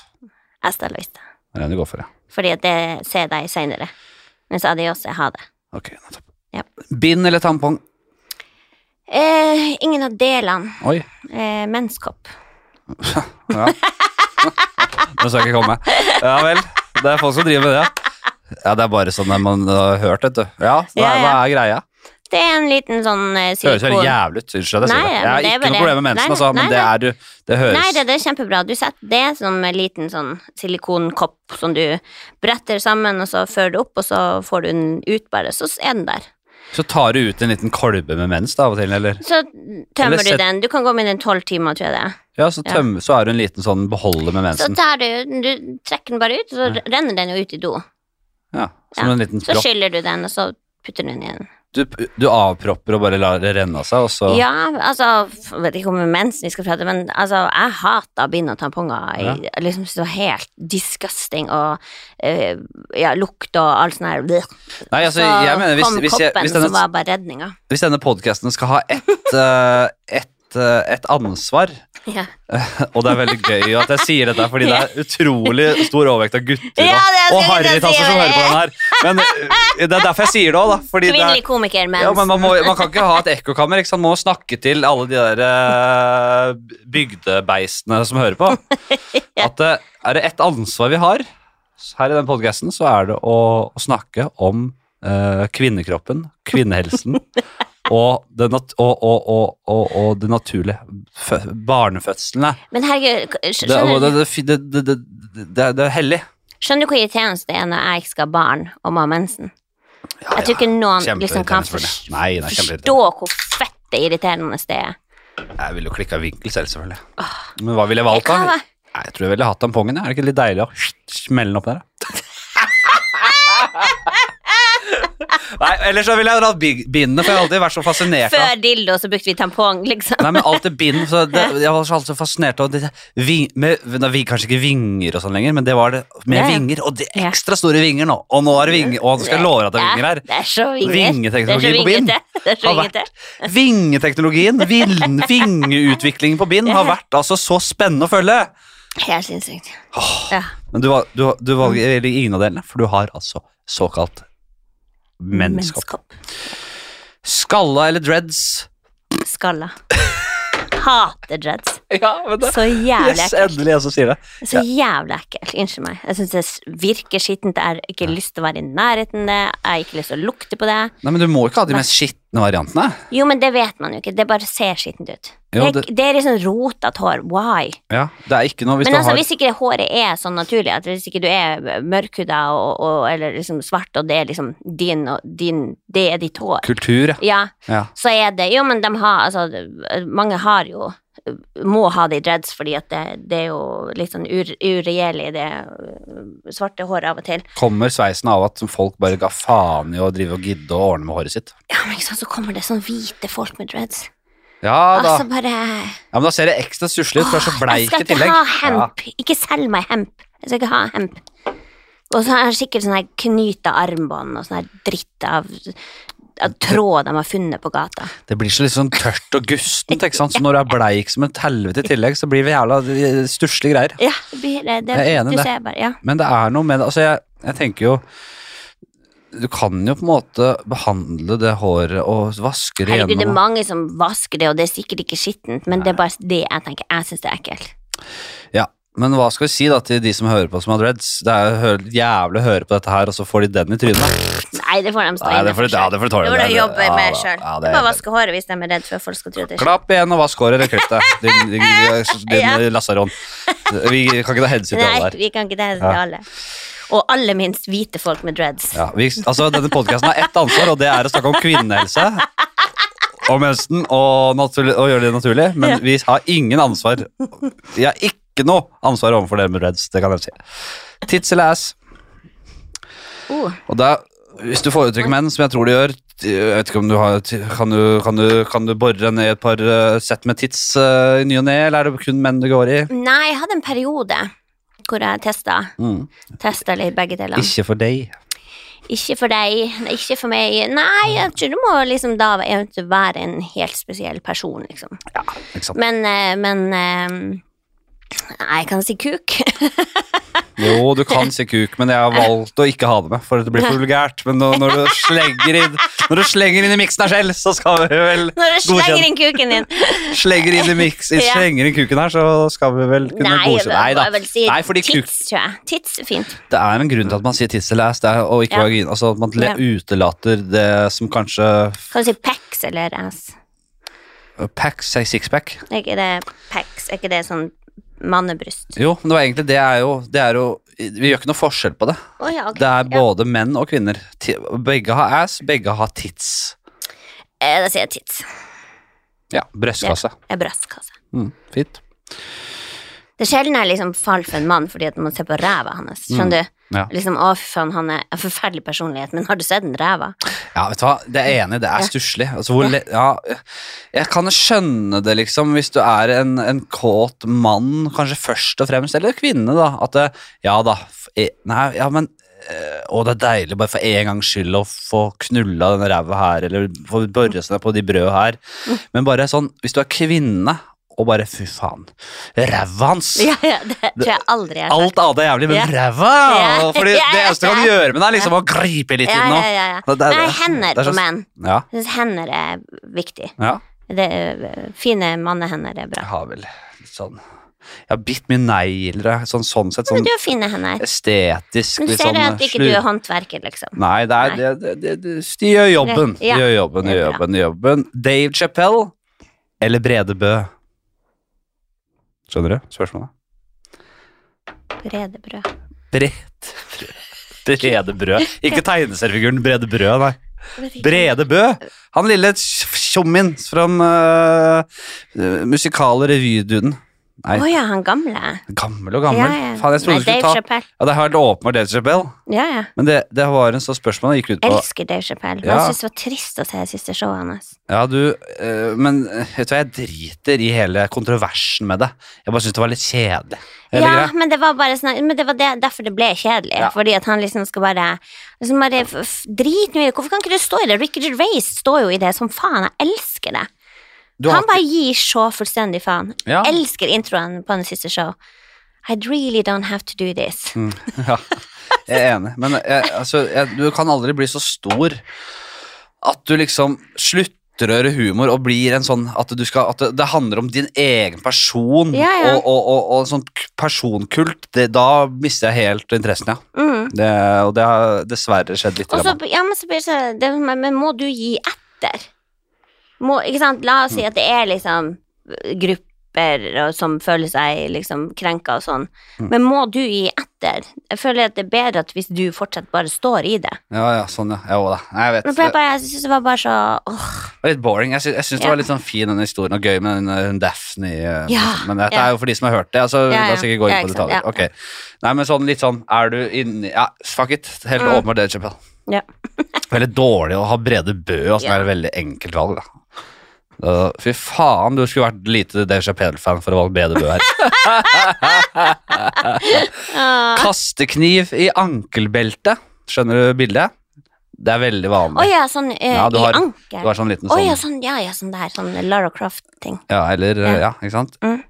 Hasta la vista. Det er det du går for, ja. Fordi at det ser deg seinere. Mens adios er ha det. Ok, nettopp. Ja. Bind eller tampong? Eh, ingen av delene. Oi. Eh, menskopp. Ja. Nå skal ikke komme. Ja vel. Det er folk som driver med det, ja. Det er bare sånn man har hørt, vet du. Ja, hva, Ja, ja. hva er greia? Det er en liten sånn eh, Det høres helt jævlig ut. Unnskyld at jeg sier Nei, det. men Jeg har det er ikke bare- noe problem med mensen, Nei, altså, nei, det er du Det høres Nei, det, det er kjempebra. Du setter det som en liten sånn silikonkopp som du bretter sammen, og så fører du opp, og så får du den ut bare, så er den der. Så tar du ut en liten kolbe med mens da, av og til, eller? Så tømmer Eller du sett- den. Du kan gå med den tolv timer, tror jeg det er. Ja, så, tøm, så er du en liten sånn beholder med Så mensen. tar du, du trekker den bare ut, og så renner den jo ut i do. Ja, som Ja. en liten Så skyller du den, og så putter du den igjen. Du, du avpropper og bare lar det renne av seg, og så Ja, altså, Jeg vet ikke om mensen vi skal prate, men altså, jeg hater bind og tamponger. Jeg liksom det var helt disgusting og eh, ja, lukt og alt sånt her. Nei, altså, så jeg mener, hvis, kom hvis, jeg, koppen, hvis, som denne, var bare redninga. hvis denne podcasten skal ha ett uh, et, eh, et ansvar Ja. Og det er veldig gøy at jeg sier dette, fordi det er utrolig stor overvekt av gutter Ja, og, harrytasser som hører på den her. Men eh, det er derfor jeg sier det òg, da. Fordi det Kvinnelig komiker, mens ja, men man, må, man kan ikke ha et ekkokammer. Man må snakke til alle de der eh, bygdebeistene som hører på. At eh, er det ett ansvar vi har her i den podkasten, så er det å, å snakke om uh, kvinnekroppen, kvinnehelsen og det, nat og, og, og, det naturlige. Fø barnefødslene. Men herregud, skjønner, du- det, det, det, det, det, er- hellig. skjønner du hvor irriterende det er når jeg ikke skal ha barn og må ha mensen? Jeg tror ikke noen liksom kan selvfølgelig. Nei, er forstå hvor fett det irriterende det er. Jeg ville jo klikka vinkel selv, selvfølgelig. Men hva ville jeg valgt, da? Jeg tror jeg ville hatt tampongen. Er det ikke litt deilig å smelle den opp der? da? Nei, ellers så ville jeg hatt bindene, for jeg har alltid vært så fascinert av Før dildo så brukte vi tampong, liksom. Nei, men alltid bind. Så det, jeg var så alltid så fascinert av det ving, med, vi Kanskje ikke vinger og sånn lenger, men det var det med Ja, vinger. Og det er ekstra store vinger nå. Og nå er det vinger, og nå skal jeg love at det er vinger her. Det er så vinger. Vingeteknologi på bind. Det er så vingete. Vingeteknologien, vingeutviklingen på bind, har vært altså så spennende å følge. Helt sinnssykt. Ja. Men du, du, du valger ingen av delene, for du har altså såkalt. Menskopp. Skalla eller dreads? Skalla. Hater dreads. Ja, men Så jævlig Yes, ekkelt. endelig en som sier det. Så jævlig ekkelt. Unnskyld meg. Jeg syns det virker skittent. Jeg har ikke lyst til å være i nærheten det. Jeg har ikke lyst til å lukte på det. Nei, men Du må ikke ha de mest skitne variantene. Jo, men det vet man jo ikke. Det bare ser skittent ut. Jo, det, det- det er liksom rotete hår. Why? Ja, Det er ikke noe hvis Men altså, har hvis ikke håret er sånn naturlig, at hvis ikke du er mørkhuda og, og, eller liksom svart, og det er liksom din og din Det er ditt hår, kultur. ja. ja, Ja. så er det Jo, men de har Altså, mange har jo må ha de dreads fordi at det, det er jo litt sånn ur, uregjerlig, det øh, svarte håret av og til. Kommer sveisen av at folk bare ga faen i å drive og gidde å ordne med håret sitt? Ja, men ikke sant, så kommer det sånn hvite folk med dreads. Ja da. Altså, bare Ja, men da ser det ekstra stusslig ut, for det er så bleik i tillegg. Jeg skal ikke ha ha Ja. hemp. Ikke selg meg hemp. Jeg skal ikke ha hemp. Og så har jeg sikkert sånn her knyta armbånd og sånn her dritt av, av tråd de har funnet på gata. Det blir så litt sånn tørt og gustent, ikke sant. Så når du er bleik som et helvete i tillegg, så blir det jævla eh, stusslige greier. Ja, det blir det. det Jeg er enig i du det. bare, ja. Men det er noe med det Altså, jeg, jeg tenker jo Du kan jo på en måte behandle det håret og vaske det Herregud, det er mange som vasker det, og det er sikkert ikke skittent, men det er bare det jeg tenker. Jeg syns det er ekkelt. Ja, men hva skal vi si da til de som hører på som har dreads? Det er jævlig å høre på dette her, og så får de den i trynet. Nei, det får de stå inne for for ja, det får de tåle. Det må de er- jobbe med sjøl. Ja, bare vaske håret hvis de er redd for at folk skal tro det Klapp igjen og vask håret, eller klipp deg. Din, din, din Ja. lasaron. Vi kan ikke ta hensyn til Nei, alle her. vi kan ikke det til Ja. alle. Og aller minst hvite folk med dreads. Ja, vi, altså, denne podkasten har ett ansvar, og det er å snakke om kvinnehelse. Og mensen, og, og gjøre det naturlig. Men Ja. vi har ingen ansvar. Vi har ikke noe ansvar overfor dere med dreads, det kan jeg si. Tits eller ass. Oh, Og da, hvis du foretrekker menn, som jeg tror du gjør jeg vet ikke om du har, kan, du, kan, du, kan du bore ned et par eh, sett med tits uh, i ny og ne, eller er det kun menn du går i? Nei, jeg hadde en periode hvor jeg testa, Mm. testa litt begge deler. Ikke for deg. Ikke for deg, ikke for meg. Nei, jeg tror du må liksom da være en helt spesiell person, liksom. Ja, ikke sant. Men, eh, men eh, Nei, jeg kan si kuk. Jo, du kan si kuk, men jeg har valgt å ikke ha det med, for det blir for vulgært. Men når, når, du slenger inn, når du slenger inn i miksen her selv, så skal vi vel Når du slenger inn kuken din. Slenger inn i miks, Ja. slenger inn kuken her, så skal vi vel kunne Nei, godkjenne Nei da. jeg vil si Nei, fordi kuk tits, tror jeg. Tits er fint. Det er en grunn til at man sier tiss eller ass, det er, og ikke Ja. vagina. Altså at man Ja. utelater det som kanskje Kan du si pecs eller ass? Pax, sixpack. Er ikke det pax? Er ikke det sånn mannebryst? Jo, men det var egentlig det er jo, det er jo Vi gjør ikke noe forskjell på det. Oh, ja, okay. Det er Ja. både menn og kvinner. Begge har ass, begge har tits. Eh, Da sier jeg tits. Ja, brystkasse. Er brystkasse. Mm, fint. Det er sjelden jeg liksom faller for en mann fordi at man ser på ræva hans. Skjønner du? Ja. Liksom, å fy faen, han er en forferdelig personlighet, men har du sett den ræva? Ja, vet du hva, det er enig, det er stusslig. Altså, ja, jeg kan skjønne det, liksom, hvis du er en, en kåt mann, kanskje først og fremst, eller kvinne, da. At ja da, e- nei, ja, men eh, Å, det er deilig bare for en gangs skyld å få knulla denne ræva her, eller få børre seg på de brød her. Mm. Men bare sånn, hvis du er kvinne, og bare fy faen, ræva hans! Ja, ja, det tror jeg aldri jeg har. Alt annet er jævlig, men Ja. ræva! Ja. Fordi det Ja, det eneste du kan gjøre med det, er liksom å gripe litt i den. ja, ja, ja. Det er- Nei, hender det er på menn. Ja, Jeg synes hender er viktig. ja. Det fine mannehender er Jeg bra. har vel litt sånn Jeg har bitt mye negler, sånn, sånn sett. Men Sånn du har fine hender. estetisk. Men ser sånn du at ikke slu- du er håndverker, liksom? Nei, det er, Nei. det, det, det, det, de gjør jobben. De gjør jobben, de gjør jobben, de gjør jobben. Dave Chappelle eller Brede Bø? Skjønner du spørsmålet? Brede brød. Bredt Brede Brød. Ikke tegneseriefiguren Brede Brød, nei. Brede Bø. Han lille tjommien fra uh, musikale revyduden. Nei, oh, ja, han gamle. gammel og gammel. Ja, ja. Faen, jeg trodde du skulle ta Chappelle. Ja, det har vært åpenbart Dave Chappelle, Ja, ja. men det, det var en sånn spørsmål jeg gikk ut på Elsker Dave Chappelle. Men Ja. jeg syns det var trist å se det siste showet hans. Ja, du øh, Men eh, vet du hva, jeg driter i hele kontroversen med det. Jeg bare syns det var litt kjedelig. Ja, greit. men det var bare sånn Men det var det, derfor det ble kjedelig. Ja. Fordi at han liksom skal bare liksom bare Drit nå i det. Hvorfor kan ikke du stå i det? Ricky Gervais står jo i det som faen. Jeg elsker det. Han bare gir så fullstendig faen. Ja. Elsker introen på den siste show. I really don't have to do this. Mm, ja, jeg er enig. Men jeg, altså, jeg, du kan aldri bli så stor at du liksom slutter å gjøre humor og blir en sånn at, du skal, at det, handler om din egen person Ja, ja. og, og, og, og sånn personkult. Det, da mister jeg helt interessen, ja. Mm. Det, og det har dessverre skjedd litt. Også, ja, men så blir det det, men må du gi etter? Må, ikke sant? La oss si at det er liksom grupper som føler seg liksom krenka og sånn, Mm. men må du gi etter? Jeg føler at det er bedre at hvis du fortsatt bare står i det. Ja, ja, sånn, ja. Jo da. Nei, jeg vet. Men jeg, bare, jeg synes det var bare så åh, var litt boring. Jeg syns, jeg det var litt sånn fin den historien, og gøy med den Daphne. uh, Ja, Men dette ja. er jo for de som har hørt det. Altså, Ja, La ja. oss ikke gå inn Ja, på detaljer. ja. Ok. Nei, men sånn litt sånn Er du inni Ja, fuck it. Helt Mm. åpenbart det, Chappelle. Ja. veldig dårlig å ha Brede Bø, og sånn Ja. er det veldig enkelt valg, da. Da- Fy faen, du skulle vært lite Deja Pedel-fan for å valge bedre Bø her. Ah. Kastekniv i ankelbeltet. Skjønner du bildet? Det er veldig Å vanlig. ja, sånn uh, Ja, du har- i Du ankel. har sånn liten sånn, oh, ja, sånn, ja, ja, sånn der, sånn Lara Croft-ting. Ja, eller Ja. Ja, ikke sant? Mm.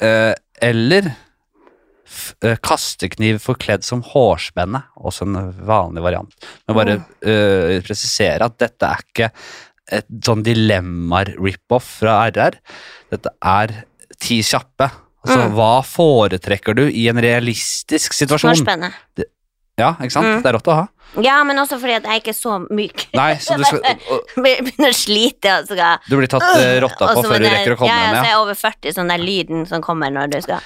Uh, eller eh, kastekniv forkledd som hårspenne. Også en vanlig variant. Men bare eh, presisere at dette er ikke et sånn dilemmaer-rip-off fra RR. Dette er ti kjappe. Altså, Mm. hva foretrekker du i en realistisk situasjon? Spennende. Ja, ikke sant? Mm. Det er rått å ha. Ja, men også fordi at jeg ikke er så myk. Nei, så du, skal, Begynner å slite og skal du blir tatt eh, rotta på før du rekker å komme ja, ja, hjem. så er jeg over 40, sånn der lyden som kommer når du skal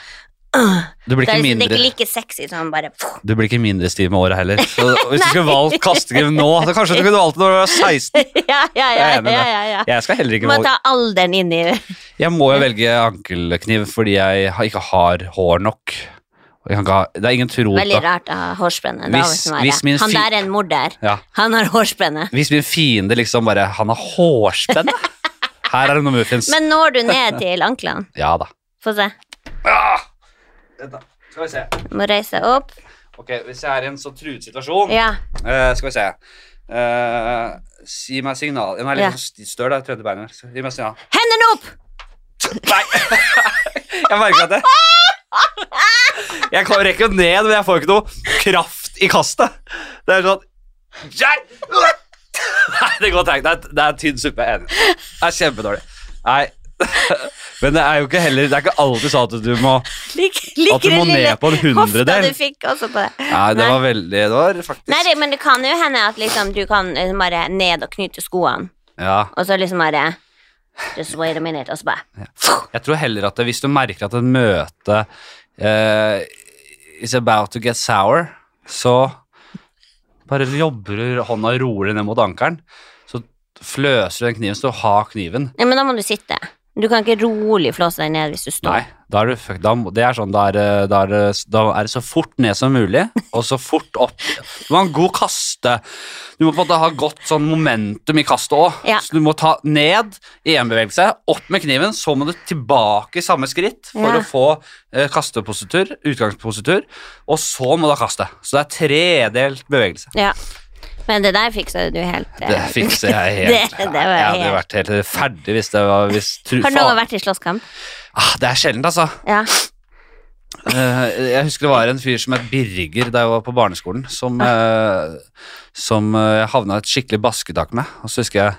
Du blir Det er, ikke liksom, det er ikke like sexy som bare Du blir ikke mindre stiv med året heller. Så hvis du skulle valgt kastegrim nå, så kanskje du kunne valgt det når du var 16. Ja, ja, ja. Jeg ja, ja. Jeg skal heller Du må valge ta alderen inn i Jeg må jo velge ankelkniv fordi jeg ikke har hår nok. Ikke ha, det er ingen tro Veldig rart å ha hårspenne. Hvis-. Han der er en morder. Han har hårspenne. Hvis min fiende liksom bare Han har hårspenne! Her er det noe muffins. Men når du ned til anklene? Ja da. Få se. Ah! Da. Skal vi se. Må reise deg opp. Ok, Hvis jeg er i en så truet situasjon Ja. eh, Skal vi se. Eh, si meg signal. Den er litt Ja. sånn støl, det tredje beinet. Så Gi meg signal. Hendene opp! Nei! jeg merker at det Jeg kan- rekker jo ned, men jeg får ikke noe kraft i kastet. Det er sånn Jeg- Nei, det går treigt. Det, er- det er tynn suppe. Jeg er enig. Det er kjempedårlig. Nei. Men det er jo ikke heller Det er ikke alltid sånn at du må Lik, At du må ned på en hundredel. du fikk også på det. Nei, det var veldig Det var faktisk Nei, men det kan jo hende at liksom du kan liksom bare ned og knyte skoene, Ja. og så liksom bare Just wait a minute, og så bare Jeg tror heller at det, hvis du merker at et møte uh, is about to get sour, så bare jobber du hånda rolig ned mot ankelen. Så fløser du den kniven, så du har kniven. Ja, men da må du sitte. Du kan ikke rolig flåse deg ned hvis du står. Nei, da er du. Da, det er sånn, da er, da, er da er det så fort ned som mulig, og så fort opp. Du må ha en god kaste. Du må på en måte ha godt sånn momentum i kastet òg. Ja. Så du må ta ned i én bevegelse, opp med kniven, så må du tilbake i samme skritt for Ja. å få eh, kastepositur, utgangspositur, og så må du ha kastet. Så det er tredelt bevegelse. Ja. Men det der fiksa du helt eh, Det fikser jeg helt. Det- det var jeg hadde vært helt ferdig hvis det var hvis, tru, Har du noen vært i slåsskamp? ah, Det er sjeldent, altså. Ja. Uh, jeg husker det var en fyr som het Birger da jeg var på barneskolen, som, uh, som uh, havna et skikkelig basketak med. Og så husker jeg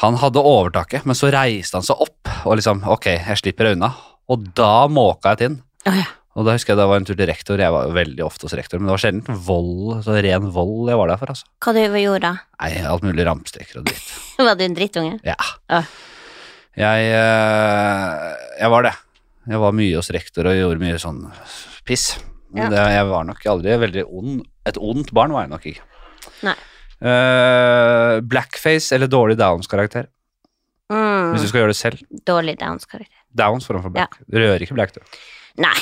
han hadde overtaket, men så reiste han seg opp og liksom Ok, jeg slipper unna. Og da måka jeg til. Å, ja. Og da husker jeg det var en tur til rektor. Jeg var veldig ofte hos rektor, men det var sjelden vold, så ren vold jeg var der for. altså. Hva du gjorde da? Nei, alt mulig rampestreker og dritt. Var du en drittunge? Ja. Ja. Jeg, eh, jeg var det. Jeg var mye hos rektor og gjorde mye sånn piss. Men Ja. det, jeg var nok aldri veldig ond. Et ondt barn var jeg nok ikke. Nei. Uh, blackface eller dårlig Downs-karakter, Mm, hvis du skal gjøre det selv. dårlig Downs-karakter. Downs foran for black. Du rører ikke black, du. Nei.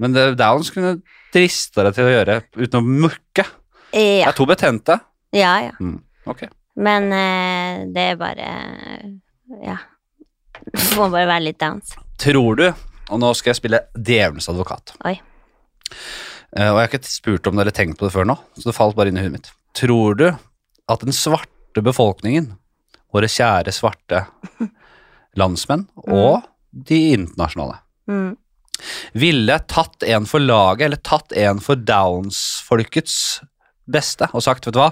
Men det, Downs kunne drista deg til å gjøre uten å mukke. Det er to betente. ja. ja. Mm. Ok. Men eh, det er bare Ja. Du må bare være litt Downs. Tror du, og nå skal jeg spille djevelens advokat Oi. Eh, Og jeg har ikke spurt om det eller tenkt på det før nå, så det falt bare inn i huet mitt. Tror du at den svarte befolkningen, våre kjære svarte landsmenn, og de internasjonale, Mm. Ville tatt en for laget, eller tatt en for Downs-folkets beste, og sagt, vet du hva,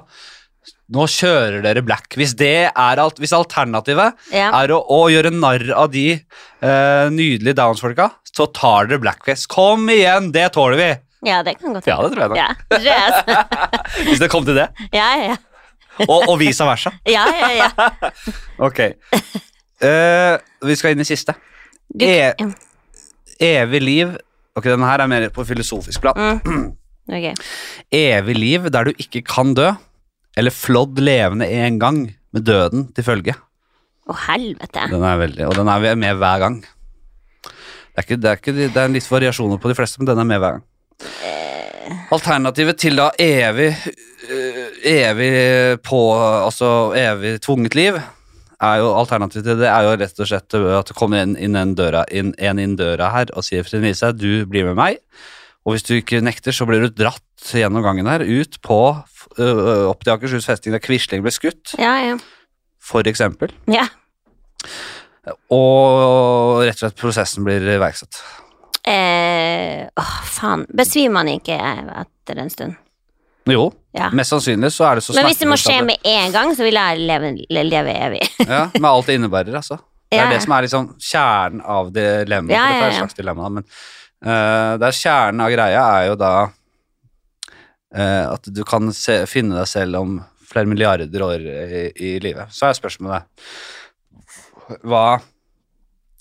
nå kjører dere black. Hvis det er alt, hvis alternativet Ja. er å, å gjøre narr av de uh, nydelige Downs-folka, så tar dere blackface. Kom igjen, det tåler vi! ja, det kan godt Ja, det tror jeg nok. Ja, det jeg. Hvis det kom til det. ja, ja. Og, og vice versa. ja, ja, ja. Ok. Uh, vi skal inn i siste. Du, E- ja. Evig liv Ok, denne her er mer på filosofisk plan. Mm. Ok. Evig liv der du ikke kan dø, eller flådd levende en gang med døden til følge. Å, helvete. Den er veldig, og den er med hver gang. Det er, ikke, det, er ikke, det er litt variasjoner på de fleste, men den er med hver gang. Alternativet til da evig øh, Evig på Altså evig tvunget liv er jo alternativet til det er jo rett og slett at det kommer en inn, en, døra, inn, en inn døra her og sier Trine Lise, du blir med meg. Og hvis du ikke nekter, så blir du dratt gjennom gangen her, ut på øh, opp til Akershus festning der Quisling ble skutt, Ja, ja. for eksempel. ja. Og rett og slett prosessen blir iverksatt. Eh, åh, faen. Besvimer man ikke etter en stund? Jo, Ja. mest sannsynlig så er det så Men hvis det må skje med en gang, så vil jeg leve, leve evig. Ja, med alt det innebærer, altså. Det er Ja, det som er liksom kjernen av dilemmaet. Ja, for dette er ja, et ja. slags dilemma, men eh, det er kjernen av greia er jo da uh, at du kan se, finne deg selv om flere milliarder år i, i livet. Så er spørsmålet hva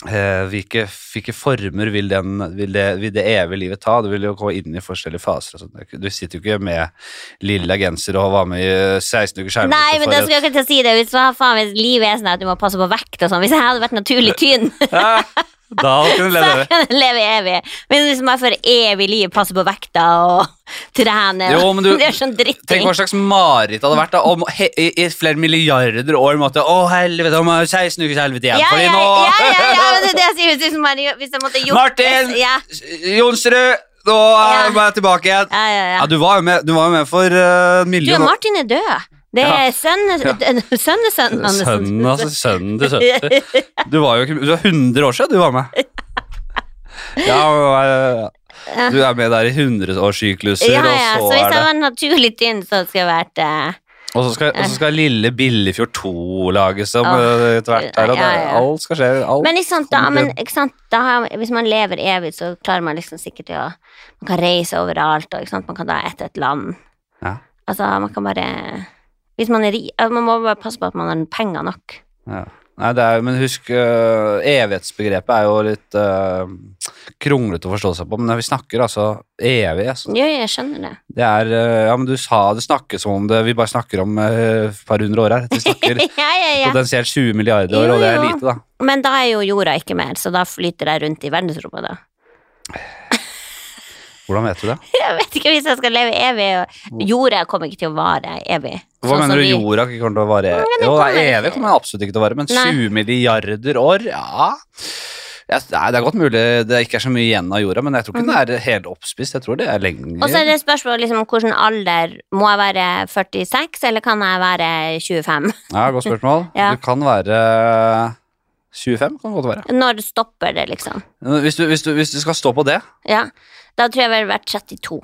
hvilke, hvilke former vil, den, vil, det, vil det evige livet ta? Du vil jo gå inn i forskjellige faser. Du sitter jo ikke med lilla genser og var med i 16 uker skjermbruk. Nei, men da skal jeg ikke si det. Hvis, faen, hvis livet er sånn at du må passe på vekt og sånn. Hvis jeg hadde vært naturlig tynn, da kunne du leve leve Så kan leve evig. Men hvis man for evig liv passer på vekta og trener Jo, men du- Det er sånn dritting. Tenk hva slags mareritt det hadde vært da, om he, i, i flere milliarder år måtte Å, helvete, om 16 ukers helvete igjen, Ja, fordi ja, nå ja, ja, ja, men det er det jeg sier. Hvis, man, hvis jeg måtte gjort Martin! Ja, Jonsrud, nå er jeg tilbake igjen. ja, ja, Ja, ja. du var jo med, du var med for uh, Du, million Martin er død. Det er sønnen hans. Sønnen, altså. Sønnen til sønnen. Du var jo ikke Du var 100 år siden du var med. Ja, du er med der i 100-årssykluser, Ja, ja, så og så hvis er jeg det var naturlig tynn, så skulle jeg vært eh, Og så skal, så skal lille Billefjord 2 lages om eh, etter hvert her, og ja, ja. alt skal skje. Alt. Men, ikke sant, da, men ikke sant, da, har- hvis man lever evig, så klarer man liksom sikkert å Man kan reise overalt, og ikke sant, man kan da etter et land. Ja. Altså, man kan bare Hvis man er rik Man må bare passe på at man har penger nok. Ja. Nei, det er, men husk, uh, evighetsbegrepet er jo litt uh, kronglete å forstå seg på, men vi snakker altså evig, altså, Ja, jeg skjønner det. det er uh, Ja, men du sa det snakkes som om det Vi bare snakker om et par hundre år her. Vi snakker ja, ja, ja. potensielt 20 milliarder år, Jo, og det er lite, da. Men da er jo jorda ikke mer, så da flyter jeg rundt i verdensrommet, da. Hvordan vet du det? Jeg vet ikke hvis jeg skal leve evig. Jorda kommer ikke til å vare evig. Hva Sånn mener du vi- jorda ikke kommer til å vare? evig? Jo, det er evig kommer det absolutt ikke til å vare, men Nei. 20 milliarder år, ja ja, Det er godt mulig det ikke er så mye igjen av jorda, men jeg tror ikke den er helt oppspist. Jeg tror det er lenger. Mhm. Og så er det spørsmål liksom hvilken alder. Må jeg være 46, eller kan jeg være 25? Ja, Godt spørsmål. Ja. Du kan være 25, kan det godt være. Når stopper det, liksom? Hvis du, hvis, du, hvis du skal stå på det Ja. Da tror jeg vel vært 32.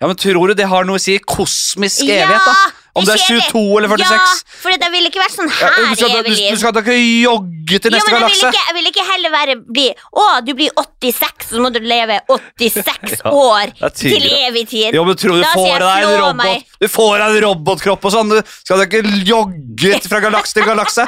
Ja, men Tror du det har noe å si kosmisk evighet? da? Om det er 22 eller 46? Ja, for det ville ikke vært sånn Ja, her du, skal, i evig liv. du skal da ikke jogge til neste galakse. jeg jeg vil ikke heller være bli Å, du blir 86, så må du leve 86 Ja, år til evig tid. Jo, men tror du Da får deg en robot meg. Du får deg en robotkropp og sånn. Du skal da ikke jogge fra galakse til galakse.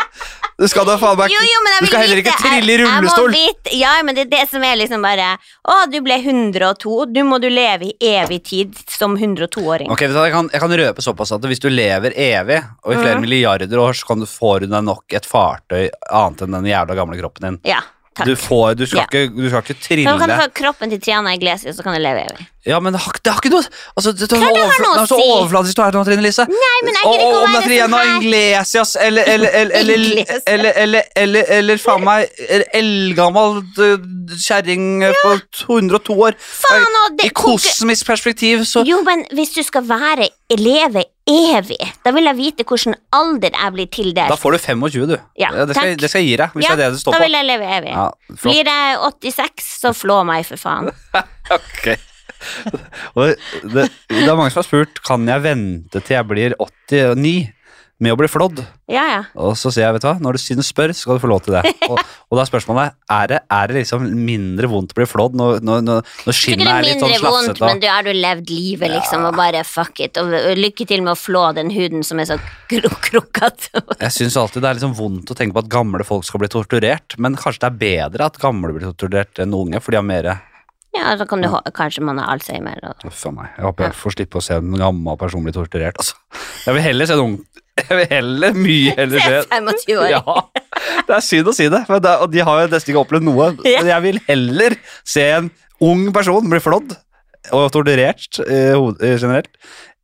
Du skal da faen meg Jo, jo, Du skal heller ikke trille i rullestol. ja, men det er det som er liksom bare Å, du ble 102, du må du leve i evig tid som 102-åring. Ok, jeg kan, jeg kan røpe såpass at Hvis du lever evig, og i flere mm. milliarder år, så kan du få deg nok et fartøy annet enn den jævla gamle kroppen din. Ja, takk. Du, får, du, skal Ja. ikke, du skal ikke Så kan du få kroppen til Triana Iglesias, så kan du leve evig. Ja, men det har, det har ikke noe altså, det, det, Klart det noe å er si. overflatisk du er nå, Trine Lise. Nei, men jeg gidder ikke å være Triana sånn her. Iglesias eller eller, eller, eller, Iglesias. eller, eller, eller, eller faen meg eldgammel uh, kjerring ja. på 102 år. Faen, og det I kosmisk perspektiv så Jo, men hvis du skal være leve evig, da vil jeg vite hvilken alder jeg blir tildelt. Da får du 25, du. Ja, det, skal, det skal jeg gi deg, hvis Ja, det er det du står da på. vil jeg leve evig. Ja. Blir jeg 86, så flå meg, for faen. Ok. Det, det er mange som har spurt Kan jeg vente til jeg blir 89 med å bli flådd. Ja, ja. Og så sier jeg, vet du hva, når du synes spør, så skal du få lov til det. Og, og da er spørsmålet er det, er det liksom mindre vondt å bli flådd når, når, når, når skinnet er litt sånn mindre vondt, slafsete? men du har du levd livet, liksom, og bare fuck it. Og, og lykke til med å flå den huden som er så krukkete. Jeg syns alltid det er liksom vondt å tenke på at gamle folk skal bli torturert, men kanskje det er bedre at gamle blir torturert enn unge, for de har mer Ja, så kan du Kanskje man har alzheimer. Og, Uff a meg. Jeg håper jeg får slippe å se en gammel person bli torturert, altså. Jeg vil heller se en ung Jeg vil heller, mye heller se 25 år. Ja, det er synd å si det, det, og de har jo nesten ikke opplevd noe. Men jeg vil heller se en ung person bli flådd og torturert eh, eh, generelt,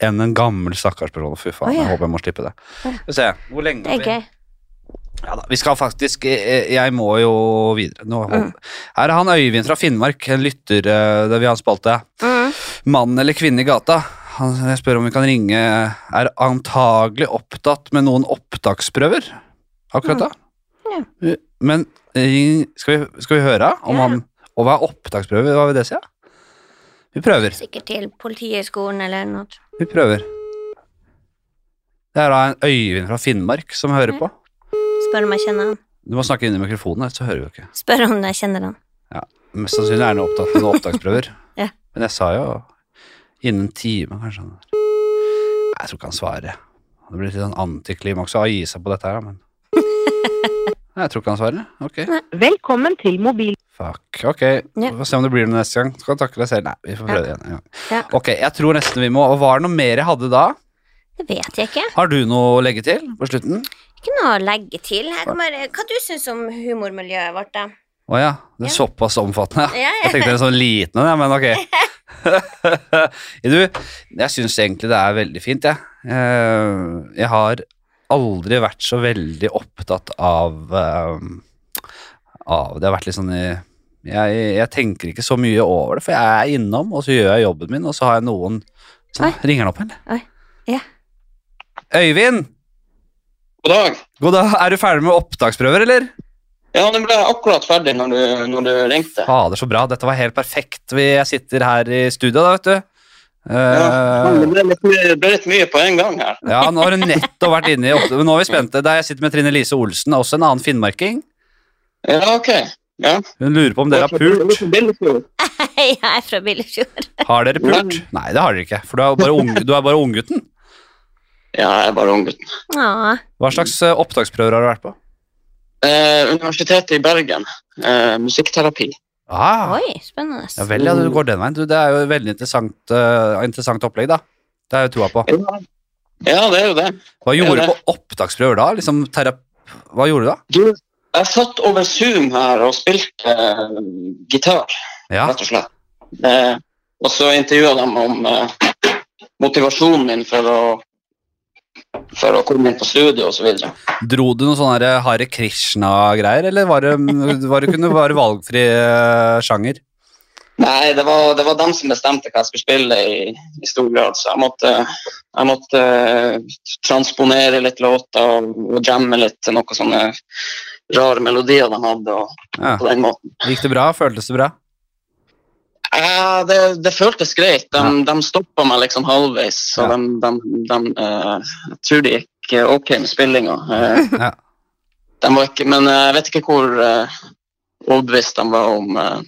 enn en gammel stakkars person. Fy faen, oh, ja. jeg håper jeg må slippe det. Skal vi se, hvor lenge har vi? Ja da, vi skal faktisk Jeg, jeg må jo videre. Nå, Mm. Her er han Øyvind fra Finnmark, en lytter det der vi har en spalte. Mm. Mann eller kvinne i gata. Han jeg spør om vi kan ringe Er antagelig opptatt med noen opptaksprøver akkurat da. Mm. Ja. Men ring, skal, vi, skal vi høre om Ja. han Og hva er opptaksprøve? Hva vil det si? Vi prøver. Sikkert til Politihøgskolen eller noe. Vi prøver. Det er da en Øyvind fra Finnmark som hører på. Spør om jeg kjenner han. Du må snakke inn i mikrofonen, så hører vi jo ikke. Spør om jeg kjenner han. Ja, Mest sannsynlig er han opptatt med noen opptaksprøver. Ja. Men jeg sa jo innen en time, kanskje. han er. Nei, jeg tror ikke han svarer. Det blir litt sånn antiklimaks å gi seg på dette her, da, men Nei, Jeg tror ikke han svarer. Ok. Velkommen til mobil... Fuck. Ok, Ja. vi får se om det blir noe neste gang. Skal takke deg selv. Nei, vi får prøve Ja. det igjen en gang. Ja. Ok, jeg tror nesten vi må Og var det noe mer jeg hadde da? Det vet jeg ikke. Har du noe å legge til på slutten? Ikke noe å legge til. Jeg kan bare, hva du syns om humormiljøet vårt, da? Å ja, det er Ja. såpass omfattende. Ja, Jeg tenkte en sånn liten en, ja, men ok. du, jeg syns egentlig det er veldig fint, jeg. Eh, Jeg har aldri vært så veldig opptatt av eh, Av Det har vært litt sånn i jeg, jeg tenker ikke så mye over det, for jeg er innom, og så gjør jeg jobben min, og så har jeg noen så, Ringer han opp, eller? Oi. Ja. Øyvind! God dag. God dag. Er du ferdig med opptaksprøver, eller? Ja, den ble akkurat ferdig når du, når du ringte. Fader, så bra. Dette var helt perfekt. Vi sitter her i studio, da, vet du. Ja, Eh, det ble litt, ble litt mye på en gang her. Ja, nå har du nettopp vært inne i Nå er vi spente. Der jeg sitter med Trine Lise Olsen, også en annen finnmarking. Ja, ok. Ja. Hun lurer på om dere har pult. Jeg er fra Billefjord. Har dere pult? Nei, det har dere ikke, for du er bare, ung, du er bare unggutten. Ja, jeg er bare unggutten. Hva slags eh, opptaksprøver har du vært på? Eh, Universitetet i Bergen. Eh, musikkterapi. Ah, oi, spennende. ja vel, ja, du går den veien. Du, det er jo et veldig interessant, uh, interessant opplegg, da. Det har jeg troa på. Ja. det er jo det. Hva gjorde Ja, du på opptaksprøver da? Liksom terap... Hva gjorde du da? Du, jeg satt over Zoom her og spilte uh, gitar, Ja, rett og slett. Uh, og så intervjua de om motivasjonen min for å, for å komme inn på studio osv. Dro du noen sånne Hare Krishna-greier, eller var det, var det kunne være valgfri eh, sjanger? Nei, det var, det var dem som bestemte hva jeg skulle spille i, i stor grad, så jeg måtte, jeg måtte eh, transponere litt låter og, og jamme litt til noen sånne rare melodier de hadde, og Ja. på den måten. Gikk det bra? Føltes det bra? Ja, det, det føltes greit. De, Ja. de stoppa meg liksom halvveis, så Ja. de, de, de uh, jeg tror det gikk eh, ok med spillinga. Uh, Ja. de var ikke, men eh, jeg vet ikke hvor uh, overbevist de var om eh,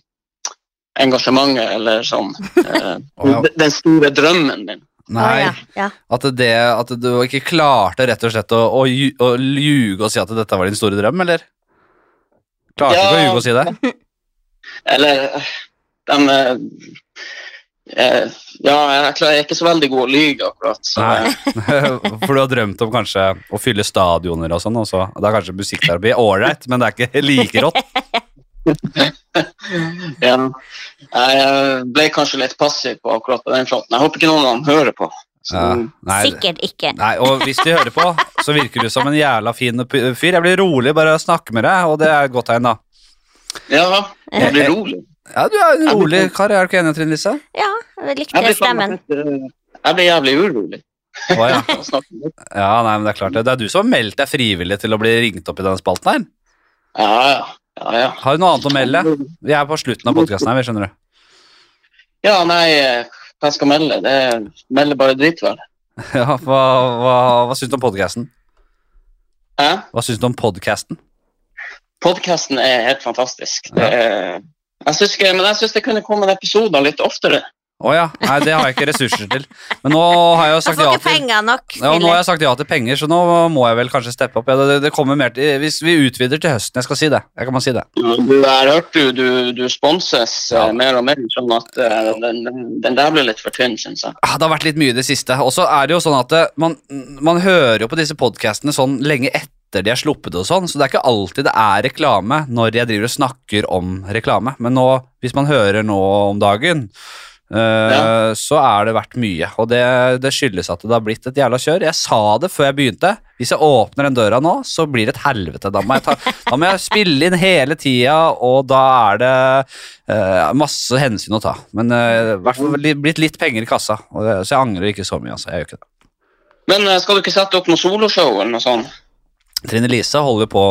engasjementet eller sånn. eh, ja. Den store drømmen min. Nei. oh, ja, ja. At, det, at du ikke klarte rett og slett å, å, å ljuge og si at dette var din store drøm, eller? Klarte Ja. ikke å ljuge og si det? Eller de eh, eh, Ja, jeg er ikke så veldig god å lyge, akkurat. Så, Nei. For du har drømt om kanskje å fylle stadioner og sånn, og så da er kanskje musikkterapi ålreit, men det er ikke like rått. ja. Jeg ble kanskje litt passiv på akkurat på den fronten. Jeg håper ikke noen av dem hører på. Så, Ja, nei, Sikkert ikke. nei, og hvis de hører på, så virker du som en jævla fin fyr. Jeg blir rolig bare av å snakke med deg, og det er et godt tegn, da. ja, jeg blir rolig. Ja, du er en rolig kar, er du ikke enig, Trine Lise? Ja, jeg Jeg likte blir, stemmen. eh, jeg blir jævlig urolig. Å, ja. ja, nei, men det er klart det. Det er du som har meldt deg frivillig til å bli ringt opp i denne spalten her. Ja, ja. ja, ja. Har du noe annet å melde? Vi er på slutten av podkasten her, vi skjønner du. Ja, nei, hva hva jeg skal melde? Det er melde bare vel. Ja, hva, hva, hva syns du om podkasten? Hæ? Hva syns du om podkasten? Podkasten er helt fantastisk. Det er, jeg synes ikke, men jeg syns det kunne komme episoder litt oftere. Å ja. Nei, det har jeg ikke ressurser til. Men nå har jeg jo sagt ja til nok ja, nå har jeg sagt ja til penger, så nå må jeg vel kanskje steppe opp. Ja, det, det kommer mer til, Hvis vi utvider til høsten, jeg skal si det. Jeg kan bare si det. Du, jeg har hørt du, du, du sponses eh, Ja. mer og mer, sånn at eh, den, den der blir litt for tynn, syns jeg. Det har vært litt mye i det siste. Og så er det jo sånn at det, man, man hører jo på disse podkastene sånn lenge etter de er sluppet og sånn, så det er ikke alltid det er reklame når jeg driver og snakker om reklame. Men nå, hvis man hører nå om dagen, eh, Ja. så er det vært mye. Og det, det skyldes at det har blitt et jævla kjør. Jeg sa det før jeg begynte. Hvis jeg åpner den døra nå, så blir det et helvete. Da må jeg, ta, da må jeg spille inn hele tida, og da er det eh, masse hensyn å ta. Men eh, i hvert fall blitt litt penger i kassa, og det, så jeg angrer ikke så mye. altså, jeg gjør ikke det. Men skal du ikke sette opp noe soloshow eller noe sånt? Trine Lise holder på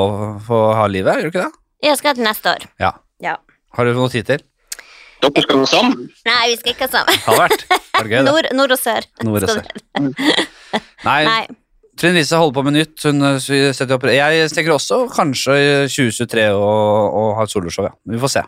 for å ha livet, gjør du ikke det? Jeg skal til neste år. Ja. Ja. Har du noe tid til? Dere skal gå sammen? Nei, vi skal ikke ha sammen. Har vært? Har gøy. Nord, nord og sør. Nord og sør. Nei, Nei. Trine Lise holder på med nytt. Hun eh, setter opp Jeg tenker også kanskje i 2023 å, å ha et soloshow, ja. Vi får se.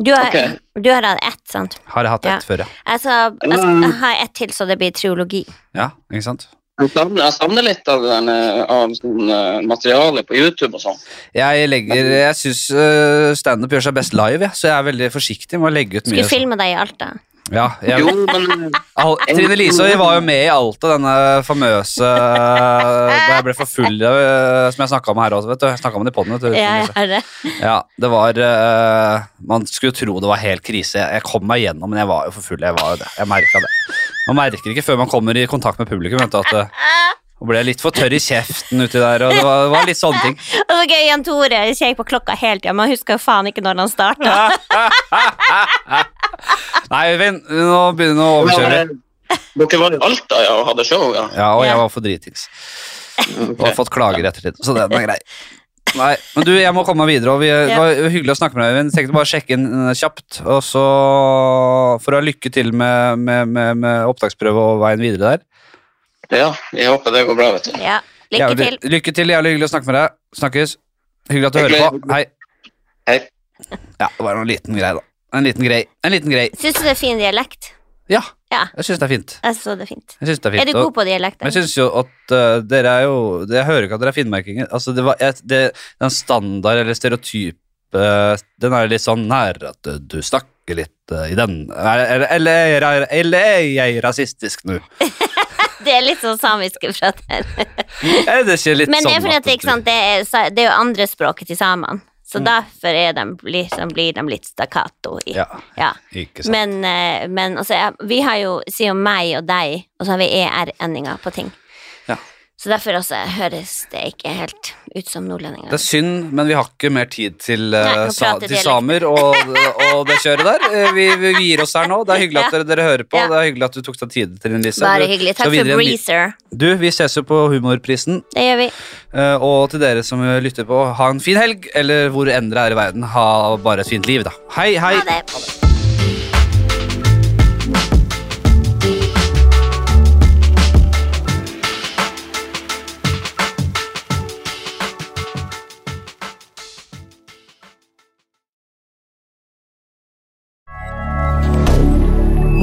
Du har, okay. du har hatt ett, sant? Har jeg hatt Ja. ett før, ja. Altså, jeg skal ha ett til, så det blir triologi. Ja, ikke sant? Jeg savner, jeg savner litt av, den, eh, av sånn, eh, materiale på YouTube og sånn. Jeg legger Jeg syns uh, standup gjør seg best live, ja, så jeg er veldig forsiktig med å legge ut mye. Skulle filme deg i Alta. Ja, jeg, Jo, men eh, Al Trine Lise var jo med i Alta, denne famøse Da jeg ble for full, eh, som jeg snakka om her også. vet du Jeg om det i podden, vet du. Ja. Ja, det var uh, Man skulle tro det var helt krise. Jeg kom meg gjennom, men jeg var jo for full. Jeg var jo det. Jeg merka det. Man merker ikke før man kommer i kontakt med publikum. Vet du, at det, og ble litt for tørr i kjeften uti der. Og det var, det var litt sånne ting. Og så gøy, Jan Tore kjekk på klokka hele tida, men husker jo faen ikke når han starta. Nei, Øyvind, nå begynner du å overkjøre. Dere var i Alta ja, og hadde show, ja. Ja, og jeg var for dritings. Og har fått klager i ettertid, så den er grei. Nei, men du, jeg må komme meg videre, og vi, det var hyggelig å snakke med deg, Øyvind. Tenkte bare å sjekke inn eh, kjapt, og så for å ha lykke til med, med, med, med opptaksprøve og veien videre der. Ja, jeg håper det går bra, vet du. Ja, lykke til. til. Lykke til, jævlig hyggelig å snakke med deg. Snakkes. Hyggelig at du hører på. Hei. Hei. Ja, det var en liten grei, da. En liten grei. En liten grei. Syns du det er fin dialekt? Ja, Ja, jeg syns det er fint. jeg så det er fint. Jeg synes det er fint. Er du god på dialekter? Jeg syns jo at uh, dere er jo Jeg hører ikke at dere er finnmarkinger. Altså, det var, jeg, det, den standard eller stereotyp uh, Den er litt sånn nær at du, du snakker litt uh, i den Eller, eller, eller, eller er jeg rasistisk nå? Det er litt sånn samiske fra der. Er det ikke litt Men det er sånn fordi at det, ikke sant, det, er, det er jo andre språket til samene. Så derfor er de, liksom, blir de litt stakkato i. Ja, Ja. ikke sant. Men, eh, men altså, vi har jo, sier jo meg og deg, og så har vi ER-endinger på ting. Så derfor også høres det ikke helt ut som nordlendinger. Det er synd, men vi har ikke mer tid til, eh, Nei, sa, til samer og, og det kjøret der. Eh, Vi, vi gir oss her nå. Det er hyggelig at dere, dere hører på. Ja. Det er hyggelig at du tok deg tid til den, Lise. Bare hyggelig. Takk for Breezer. Du, vi ses jo på Humorprisen. Det gjør vi. Eh, og til dere som lytter på, ha en fin helg, eller hvor enn dere er i verden, ha bare et fint liv, da. Hei, hei! Ha det.